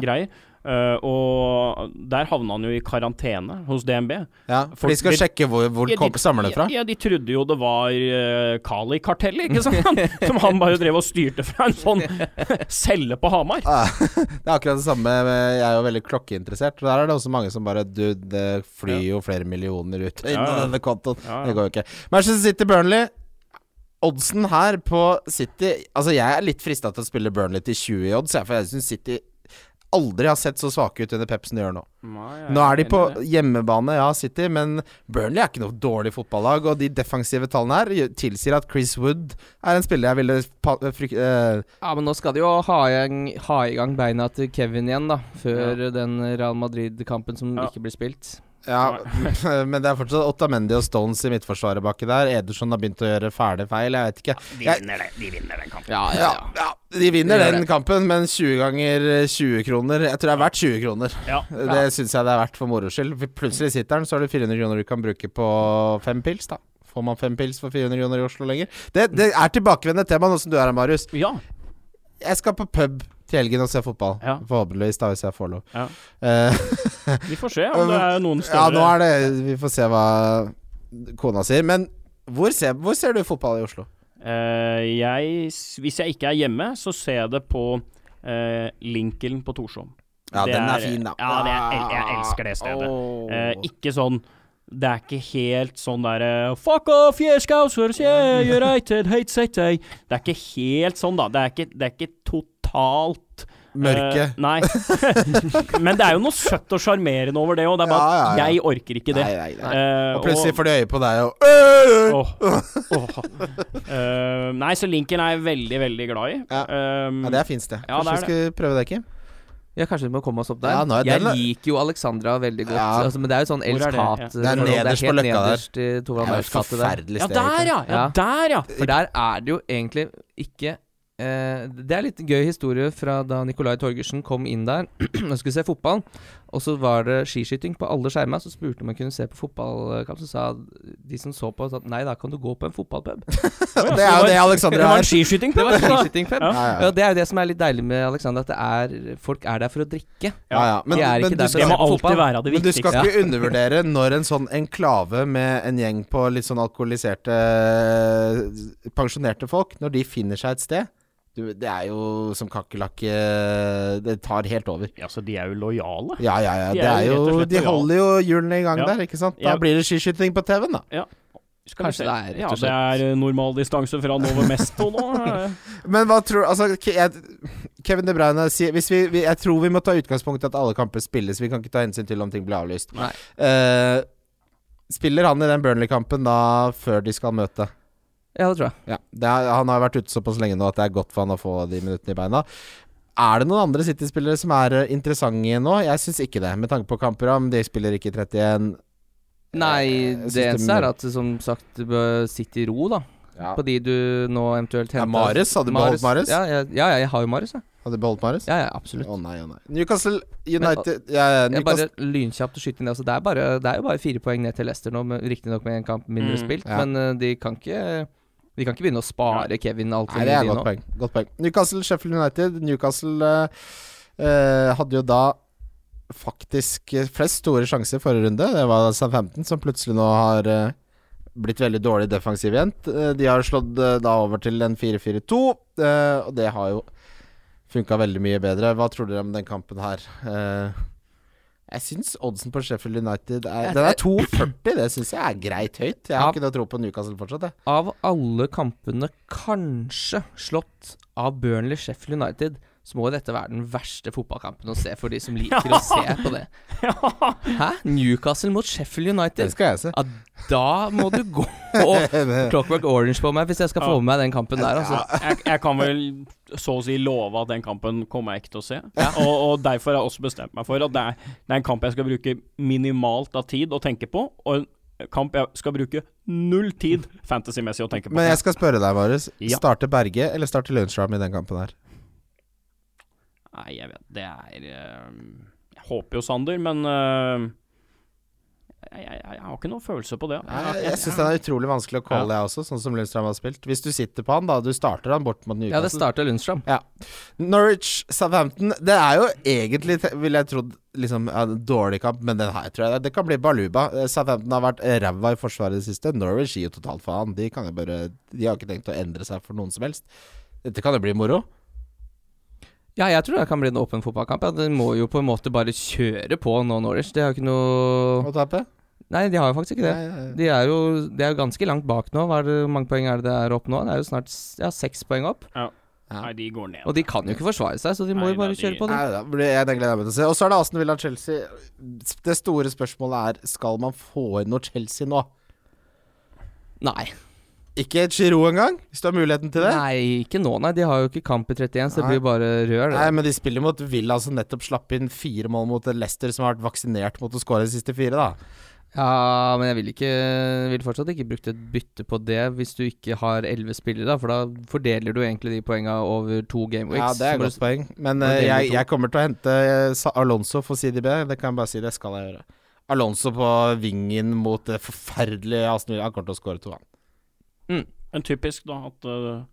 Fantasy-greier. og der havna han jo i karantene hos DNB. Ja, For de skal folk- sjekke hvor, hvor Ja, de- samler det fra? Ja, ja, de trodde jo det var uh, Kali-kartellet, ikke sant? som han bare drev og styrte fra en sånn celle på Hamar. Ja, det er akkurat det samme. Jeg er jo veldig klokkeinteressert. Og Der er det også mange som bare Du, det flyr jo flere millioner ut inn Ja, denne kontoen. Det går jo ikke. Manchester City Burnley. Oddsen her på City Altså, jeg er litt frista til å spille Burnley til 20 i odds, for jeg syns City aldri har sett så svake ut under Pepsen de gjør nå. Nå er de på hjemmebane, ja, City, men Burnley er ikke noe dårlig fotballag. Og de defensive tallene her tilsier at Chris Wood er en spiller jeg ville pa fryk eh, Ja, men nå skal de jo ha i, ha i gang beina til Kevin igjen, da. Før den Real Madrid-kampen som Ja. ikke blir spilt. Ja, men det er fortsatt Ottamendi og Stones i midtforsvaret baki der. Ederson har begynt å gjøre fæle feil, jeg vet ikke. De Jeg- vinner, det. de vinner den kampen. Ja, Ja, ja, de vinner De den det. kampen, men 20 ganger 20 kroner Jeg tror det er verdt 20 kroner. Ja. Det syns jeg det er verdt for moro skyld. Plutselig sitter den, så har du 400 kroner du kan bruke på fem pils, da. Får man fem pils for 400 kroner i Oslo lenger? Det, det er tilbakevendende tema nå som du er her, Marius. ja. Jeg skal på pub til helgen og se fotball. Ja. Forhåpentligvis, da, hvis jeg får lov. Ja. Eh, Vi får se om det er noen større ja, nå er det Vi får se hva kona sier. Men hvor ser, hvor ser du fotball i Oslo? Uh, jeg, Hvis jeg ikke er hjemme, så ser jeg det på uh, Lincoln på Torshov. Ja, Det den er fin, da. Ja, er, jeg, jeg elsker det stedet. Oh. Uh, ikke sånn Det er ikke helt sånn derre Fuck off, yeah, Scousers, yeah, United, hate city. Det er ikke helt sånn, da. Det er ikke, det er ikke totalt Mørke. Uh, nei. Men det er jo noe søtt og sjarmerende over det òg. Det er bare Ja, ja, ja. jeg orker ikke det. Nei, nei, nei. Uh, Og plutselig og- får de øye på deg og! Åh, åh. Eh, Nei, så Lincoln er jeg veldig, veldig glad i. Ja. Um, Ja, det er fint sted. Ja, Kanskje vi skal prøve det, Kim? Ja, kanskje vi må komme oss opp der. Ja, nå er jeg den- liker jo Alexandra veldig godt. Ja. Altså, men det er jo sånn Hvor er det? Ja. Det er nederst på løkka der. Det er et Maurs gate forferdelig ja, sted. der, ja! ja Ja. der, ja! For der er det jo egentlig ikke Det er litt gøy historie fra da Nicolai Torgersen kom inn der og skulle se fotball. Og så var det skiskyting på alle skjermer. Så spurte om jeg kunne se på fotballkamp. Så sa de som så på, at nei, da kan du gå på en fotballpub. Det er jo det Alexander Det var en skiskyting Det skiskytingpub. Ja. Ja, ja. Ja, det er jo det som er litt deilig med Alexander, at det er, folk er der for å drikke. Ja, ja. Men, De er ikke men, der du for å se på fotball. være det men du skal ikke undervurdere når en sånn enklave med en gjeng på litt sånn alkoholiserte pensjonerte folk, når de finner seg et sted du, Det er jo som kakerlakke Det tar helt over. Ja, så de er jo lojale. Ja, ja, ja. De er jo De holder jo hjulene i gang Ja. der, ikke sant? Da Ja. blir det skiskyting på TV-en, da. Skal Kanskje det er rett Ja, det er eh, normal distanse fra Nove Mesto nå. eh. Men hva tror Altså, Kevin De Bruyne sier vi, Jeg tror vi må ta utgangspunkt i at alle kamper spilles. Vi kan ikke ta hensyn til om ting blir avlyst. Nei. Uh, spiller han i den Burnley-kampen da før de skal møte? Ja, det tror jeg. Ja, det er, Han har vært ute såpass lenge nå at det er godt for han å få de minuttene i beina. Er det noen andre City-spillere som er eh, interessante nå? Jeg syns ikke det, med tanke på kampprogram. De spiller ikke i 31. Nei, det det eneste er at som sagt du bør sitte i ro, da. Ja. På de du nå eventuelt henter. Ja, Maris hadde du beholdt Maris? Ja, ja, ja, jeg har jo Mares, jeg. Hadde beholdt Maris? Ja, ja, absolutt. Å nei, å nei. Newcastle United ja, ja, Jeg bare lynkjapt å skyte inn det. Altså, det, er bare, det er jo bare fire poeng ned til Leicester nå, riktignok med en kamp mindre Mm, spilt. Men eh, de kan ikke De kan ikke begynne å spare Kevin alt Nei, det er godt poeng. godt poeng. Newcastle, Sheffield United. Newcastle eh, eh, hadde jo da faktisk flest store sjanser i forrige runde. Det var Southampton, som plutselig nå har eh, blitt veldig dårlig defensiv igjen. Eh, de har slått eh, da over til en 4-4-2, eh, og det har jo funka veldig mye bedre. Hva tror dere om den kampen her? Eh, jeg syns oddsen på Sheffield United er Den er 2,40. Det syns jeg er greit høyt. Jeg har av, ikke noe tro på Newcastle fortsatt, jeg. Av alle kampene kanskje slått av Burnley Sheffield United, så må jo dette være den verste fotballkampen å se for de som liker å se på det. Hæ? Newcastle mot Sheffield United? Det skal jeg se. Ja, da må du gå og Clockwork Orange på meg hvis jeg skal få med meg den kampen der. Altså. jeg, jeg kan vel så å si love at den kampen kommer jeg ikke til å se. Og, og derfor har jeg også bestemt meg for at det er, det er en kamp jeg skal bruke minimalt av tid å tenke på, og en kamp jeg skal bruke null tid fantasymessig å tenke på. Men jeg skal spørre deg, Marius. Ja. Starter Berge eller starter Lundstram i den kampen her? Nei, jeg vet Det er eh, Jeg håper jo Sander, men eh, jeg, jeg, jeg har ikke noen følelse på det. Jeg, jeg syns den er utrolig vanskelig å calle, jeg også, sånn som Lundstrøm har spilt. Hvis du sitter på han, da. Du starter han bort mot Ja, det starter Lundstrøm. Ja. Norwich Southampton Det er jo egentlig, ville jeg trodd, liksom en dårlig kamp, men den her tror jeg det kan bli baluba. Southampton har vært ræva i forsvaret i det siste. Norwich gir jo totalt faen. De kan jo bare De har ikke tenkt å endre seg for noen som helst. Dette kan jo bli moro. Ja, jeg tror det kan bli en åpen fotballkamp. Ja. De må jo på en måte bare kjøre på nå, Norwich. De har jo ikke noe Å tape. Nei, de har jo faktisk ikke det. Nei, nei, nei. De er jo, de er jo ganske langt bak nå. Hvor mange poeng er det det er opp nå? Det er jo snart ja, seks poeng opp. Ja. Nei, de går ned. Og de kan jo ikke forsvare seg, så de må Nei, jo bare da, de- kjøre på. Det. Nei, da blir jeg, den gleder meg til å se. Og så er det Aston Villa Chelsea. Det store spørsmålet er Skal man få inn noe Chelsea nå. Nei. Ikke et Giro engang, hvis du har muligheten til det? Nei, ikke nå, nei. De har jo ikke kamp i 31, så det blir bare rør. Nei, men de spiller mot Villa, som nettopp slapp inn fire mål mot Leicester, som har vært vaksinert mot å skåre de siste fire, da. Ja, men jeg vil ikke Vil fortsatt ikke brukt et bytte på det hvis du ikke har elleve spillere, da. For da fordeler du egentlig de poenga over to gameweeks. Ja, det er et godt poeng. Men eh, jeg, jeg kommer til å hente eh, Alonso for CDB. Det kan jeg bare si, det skal jeg gjøre. Alonso på vingen mot det forferdelige Aston Villa. Han kommer til å skåre to, han. Men typisk, da, at uh,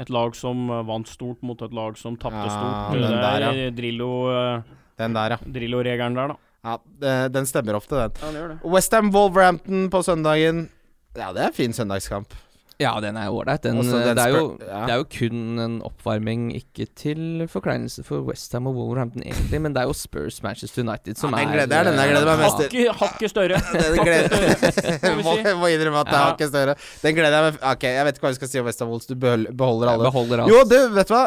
et lag som eh, vant stort mot et lag som tapte Ja, stort. den det der, er ja. Drillo eh, Den der, ja. Drillo-regelen der, da. ja den stemmer ofte, den. Ja, det. Westham Wolverhampton på søndagen. Ja, det er en fin søndagskamp. Ja, den er ålreit. Den, den det, ja. det er jo kun en oppvarming, ikke til forkleinelse for Westham og Wolverhampton, egentlig, men det er jo Spurs Manchester United som Ja, den er gleder- det er den jeg gleder meg mest til. Hakket større. Må må, innrømme at det er hakket større. Den gleder jeg meg Ok, jeg vet ikke hva vi skal si om Westham Wolves. Du beholder alle. beholder alt. Jo, du, vet du hva?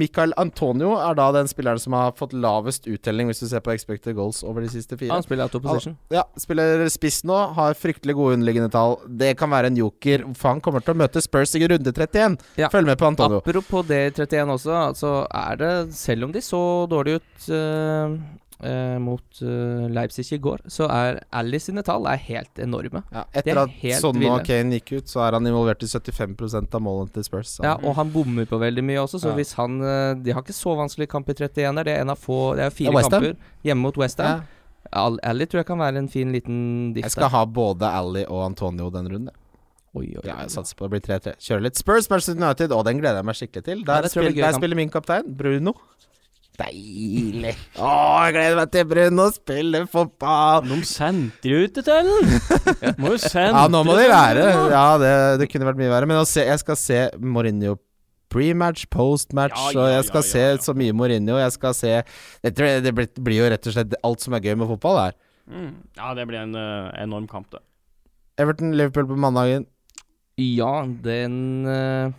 Michael Antonio er da den spilleren som har fått lavest uttelling, hvis du ser på expected goals over de siste fire. Han spiller out of position. Ja, spiller spiss nå, har fryktelig gode underliggende tall. Det kan være en joker, for han kommer til å møte Spurs i runde 31. Ja. Følg med på Antonio. Apropos det 31 også, så er det, selv om de så dårlig ut eh, eh, mot eh, Leipzig i går, så er Alice sine tall er helt enorme. Ja, etter er at Sonne og Kane gikk ut, så er han involvert i 75% av målene til Spurs. Ja, og han bommer på veldig mye også, så Ja. hvis han De har ikke så vanskelig kamp i 31 der, det er en av få Det er fire kamper hjemme mot Westham. Ja. Al tror jeg kan være en fin liten diff Jeg skal ha både Ali og Antonio den runden. Oi, oi, Ja, jeg satser på det blir 3-3. Kjører litt Spurs Manchester United, og den gleder jeg meg skikkelig til. Der, Ja, spiller, der spiller min kaptein, Bruno. Deilig. Å, jeg gleder meg til Bruno spiller fotball. De sendte jo ut til den! Må jo sende Ja, nå må de da. Ja, det, det kunne vært mye verre. Men se, jeg skal se Mourinho pre-match, post-match, Ja, og ja, jeg skal ja, se så mye Mourinho. Jeg skal se Det, tror det blir, blir jo rett og slett alt som er gøy med fotball, her. Mm. Ja, det blir en uh, enorm kamp, det. Everton-Liverpool på mandagen. Ja, den eh,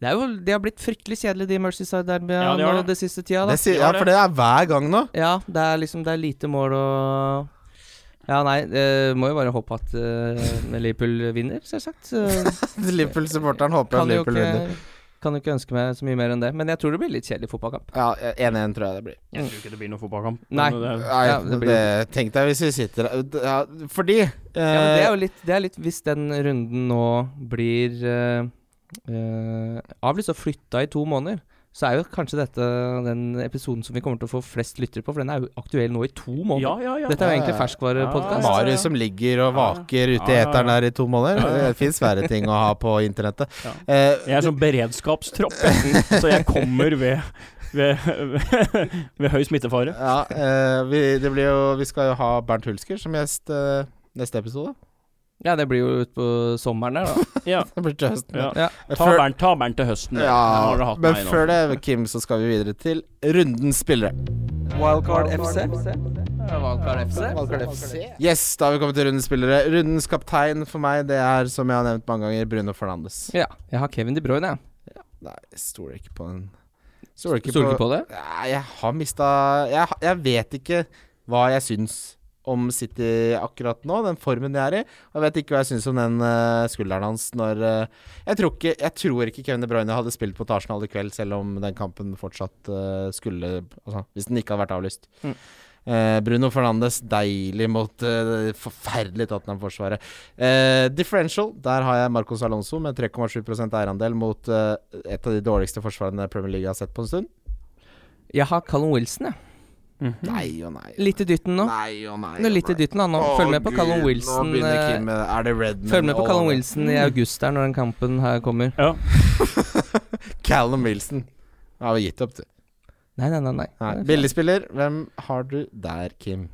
Det er jo det har blitt fryktelig kjedelig, de Mercyside-derbyene Ja, det. det siste tida. Da. Det de ja, for det er hver gang nå. Ja, det er liksom Det er lite mål og Ja, nei, eh, må jo bare håpe at eh, Liverpool vinner, selvsagt. Så Liverpool-supporteren håper at Liverpool vinner. Kan jo ikke ønske meg så mye mer enn det. Men jeg tror det blir litt kjedelig fotballkamp. Ja, 1-1 tror jeg det blir. Jeg tror ikke det blir noen fotballkamp. Nei. det- Nei, Ja, det det blir- Tenk deg hvis vi sitter ja, Fordi Ja, det er eh, jo litt, det er litt Hvis den runden nå blir uh, avlyst og flytta i to måneder, så er jo kanskje dette den episoden som vi kommer til å få flest lyttere på, for den er jo aktuell nå i to måneder. Ja, ja, ja. Dette er jo egentlig Ja, ja. ferskvarepodkast. Ja, Marius som ligger og Ja. vaker ute i eteren her i to måneder. Det fins verre ting å ha på internettet. Ja. Eh, Jeg er sånn beredskapstropp, så jeg kommer ved ved, ved høy smittefare. ja, eh, vi, det blir jo, vi skal jo ha Bernt Hulsker som gjest eh, neste episode. Ja, det blir jo utpå sommeren der, da. Ja. Det blir til høsten. ja. Ja. Ta bæren, ta bæren til høsten. Ja, men før det, Kim, så skal vi videre til rundens spillere. Wildcard FC. Wildcard FC. Yes, da har vi kommet til rundens spillere. Rundens kaptein for meg, det er, som jeg har nevnt mange ganger, Bruno Fernandes. Ja, jeg har Kevin De Bruyne, jeg. Nei, jeg stoler ikke på den. Stoler ikke ikke på det? Nei, jeg har mista jeg, jeg vet ikke hva jeg syns om City akkurat nå, den formen de er i. Og jeg vet ikke hva jeg syns om den uh, skulderen hans når uh, jeg, tror ikke, jeg tror ikke Kevin De Bruyne hadde spilt mot Arsenal i kveld, selv om den kampen fortsatt uh, skulle Altså, hvis den ikke hadde vært avlyst. Mm. Bruno Fernandes, deilig mot uh, det forferdelige Tottenham-forsvaret. Differential, der har jeg Marcos Alonso med 3,7% eierandel mot et av de dårligste forsvarene Premier League har sett på en stund. Jeg har Callum Wilson, jeg. Mhm. Nei og nei. Litt i dytten nå. Nei og nei. Det er litt i dytten, da nå. Å, Følg med på Callum Wilson. Nå eh, Er det Redman? Følg med på Callum Wilson i august der, når den kampen her kommer. Ja. Callum Wilson. Da har vi gitt opp, du. Nei, nei, nei. nei. Nei. Billigspiller, hvem har du der, Kim?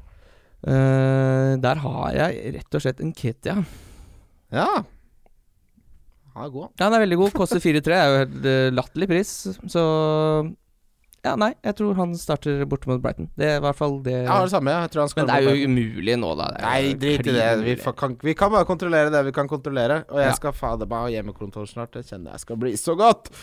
Uh, der har jeg rett og slett en Ketia. Ja. Han er god. Ja, den er veldig god. Koster 4-3. Er jo helt eh, latterlig pris. Så Ja, nei, jeg tror han starter borte mot Brighton. Det er i hvert fall det. Ja, det samme. Jeg tror han skal Men det er jo umulig nå, da. Nei, drit i det. Vi, kan, vi kan bare kontrollere det vi kan kontrollere. Og jeg Ja. skal fader meg ha hjemmekontor snart. Jeg kjenner jeg skal bli så godt.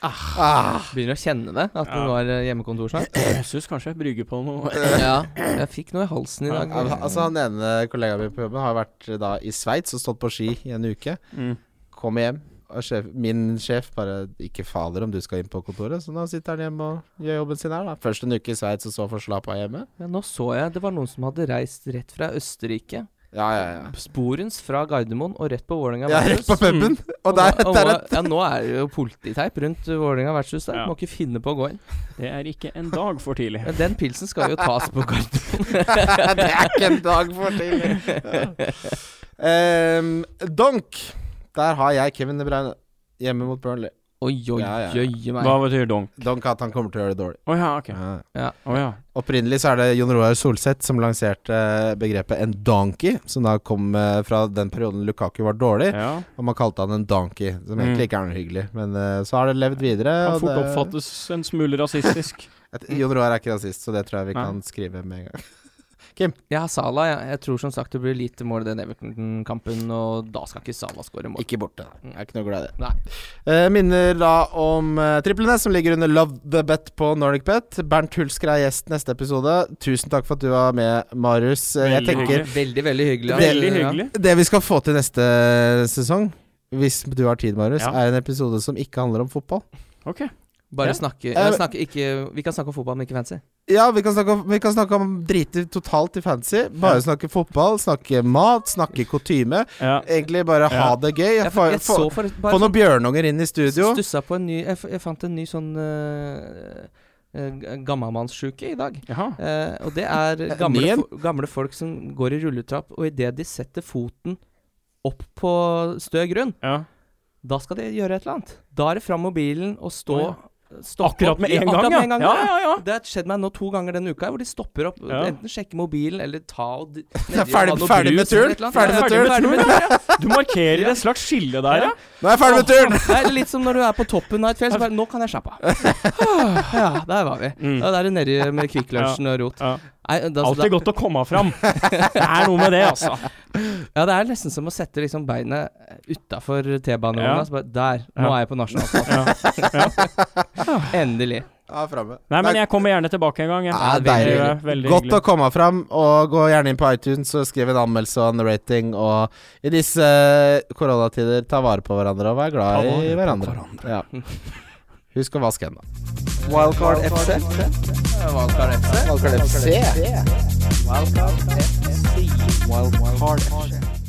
Ah. Begynner å kjenne det, at Ja. nå er eh, hjemmekontor snart. Jesus kanskje brygger på noe. ja, jeg fikk noe i halsen i dag. Ja, Altså Han ene kollegaen min på jobben har vært eh, da i Sveits og stått på ski i en uke. Mm. Kom hjem, sjef, min sjef bare 'Ikke fader om du skal inn på kontoret', så nå sitter han hjemme og gjør jobben sin her. da Først en uke i Sveits, og så forslappa hjemme. Ja, nå så jeg det var noen som hadde reist rett fra Østerrike. Ja, ja, ja. Sporens fra Gardermoen og rett på Vålerenga Ja, rett på puben. Og der, og, der og, ja, nå er det jo polititeip rundt Vålerenga versus der. Ja. Må ikke finne på å gå inn. Det er ikke en dag for tidlig. Men Den pilsen skal jo tas på Gardermoen. det er ikke en dag for tidlig. um, Donk. Der har jeg Kevin De Bruyne hjemme mot Burnley. Oi, oi, Ja, ja, jøye meg. Hva betyr donk? Donk at han kommer til å gjøre det dårlig. Å ja, ok. Ja. Å ja. Opprinnelig så er det Jon Roar Solseth som lanserte begrepet en donkey, som da kom eh, fra den perioden Lukaku var dårlig. ja. Og man kalte han en donkey, som Mm. egentlig ikke er noe hyggelig. Men eh, så har det levd videre. Kan og fort det- oppfattes en smule rasistisk. Et, Jon Roar er ikke rasist, så det tror jeg vi Nei. kan skrive med en gang. Jeg Ja, Salah. Jeg, jeg tror som sagt det blir lite mål i den Everton-kampen, og da skal ikke Salah skåre mål. Ikke borte. Jeg er ikke noe glad i det. Nei. Eh, minner da om uh, triplene som ligger under Love the Bet på Nordic Bet. Bernt Hulsker er gjest neste episode. Tusen takk for at du var med, Marius. Eh, jeg Veldig tenker hyggelig. Veldig, veldig hyggelig. Veldig Ja. det vi skal få til neste sesong, hvis du har tid, Marius, Ja. er en episode som ikke handler om fotball. Ok. Bare Ja. snakke, Eh, ja, snakke ikke, Vi kan snakke om fotball, men ikke fancy. Ja, vi kan snakke om, vi kan snakke om drite totalt i fancy. Bare Ja. snakke fotball, snakke mat, snakke kutyme. Ja. Egentlig bare ha Ja. det gøy. Jeg, Få jeg få- for bare få noen bjørnunger inn i studio. Stussa på en ny Jeg, jeg fant en ny sånn uh, gammalmannssjuke i dag. Eh, og det er gamle, fo gamle folk som går i rulletrapp, og idet de setter foten opp på stø grunn, Ja. da skal de gjøre et eller annet. Da er det fram mobilen og stå oh, ja. Akkurat opp- med en akkurat gang, med en gang, Ja, ja, ja. Det har skjedd meg nå to ganger denne uka, hvor de stopper opp. Ja. Enten sjekker mobilen, eller ta og er nedi ferdig- ferdig med turen. eller. Ferdig med Ja, turen. ferdig med turen. Du markerer et slags skille der, ja. Nå er jeg ferdig med turen! Det er litt som når du er på toppen av et fjell, så bare Nå kan jeg slappe av. Ja, der var vi. Mm. Da er det nedi med Kvikk Lunsjen og rot. Nei, Alltid godt å komme fram. Det er noe med det, altså. Ja, det er nesten som å sette liksom beinet utafor T-banen Ja. så Der! Nå Ja. er jeg på nasjonalstaten. Ja. Endelig. Ja, framme. Nei, men jeg kommer gjerne tilbake en gang. jeg. Ja, Det deilig. er veldig Godt hyggelig. å komme fram, og gå gjerne inn på iTunes og skriv en anmeldelse og en rating. Og i disse eh, koronatider, ta vare på hverandre og vær glad i på hverandre. Ja. Husk å vaske hendene. Wildcard FC. Wildcard FC. Wildcard FC. Wildcard FC. Wildcard FC.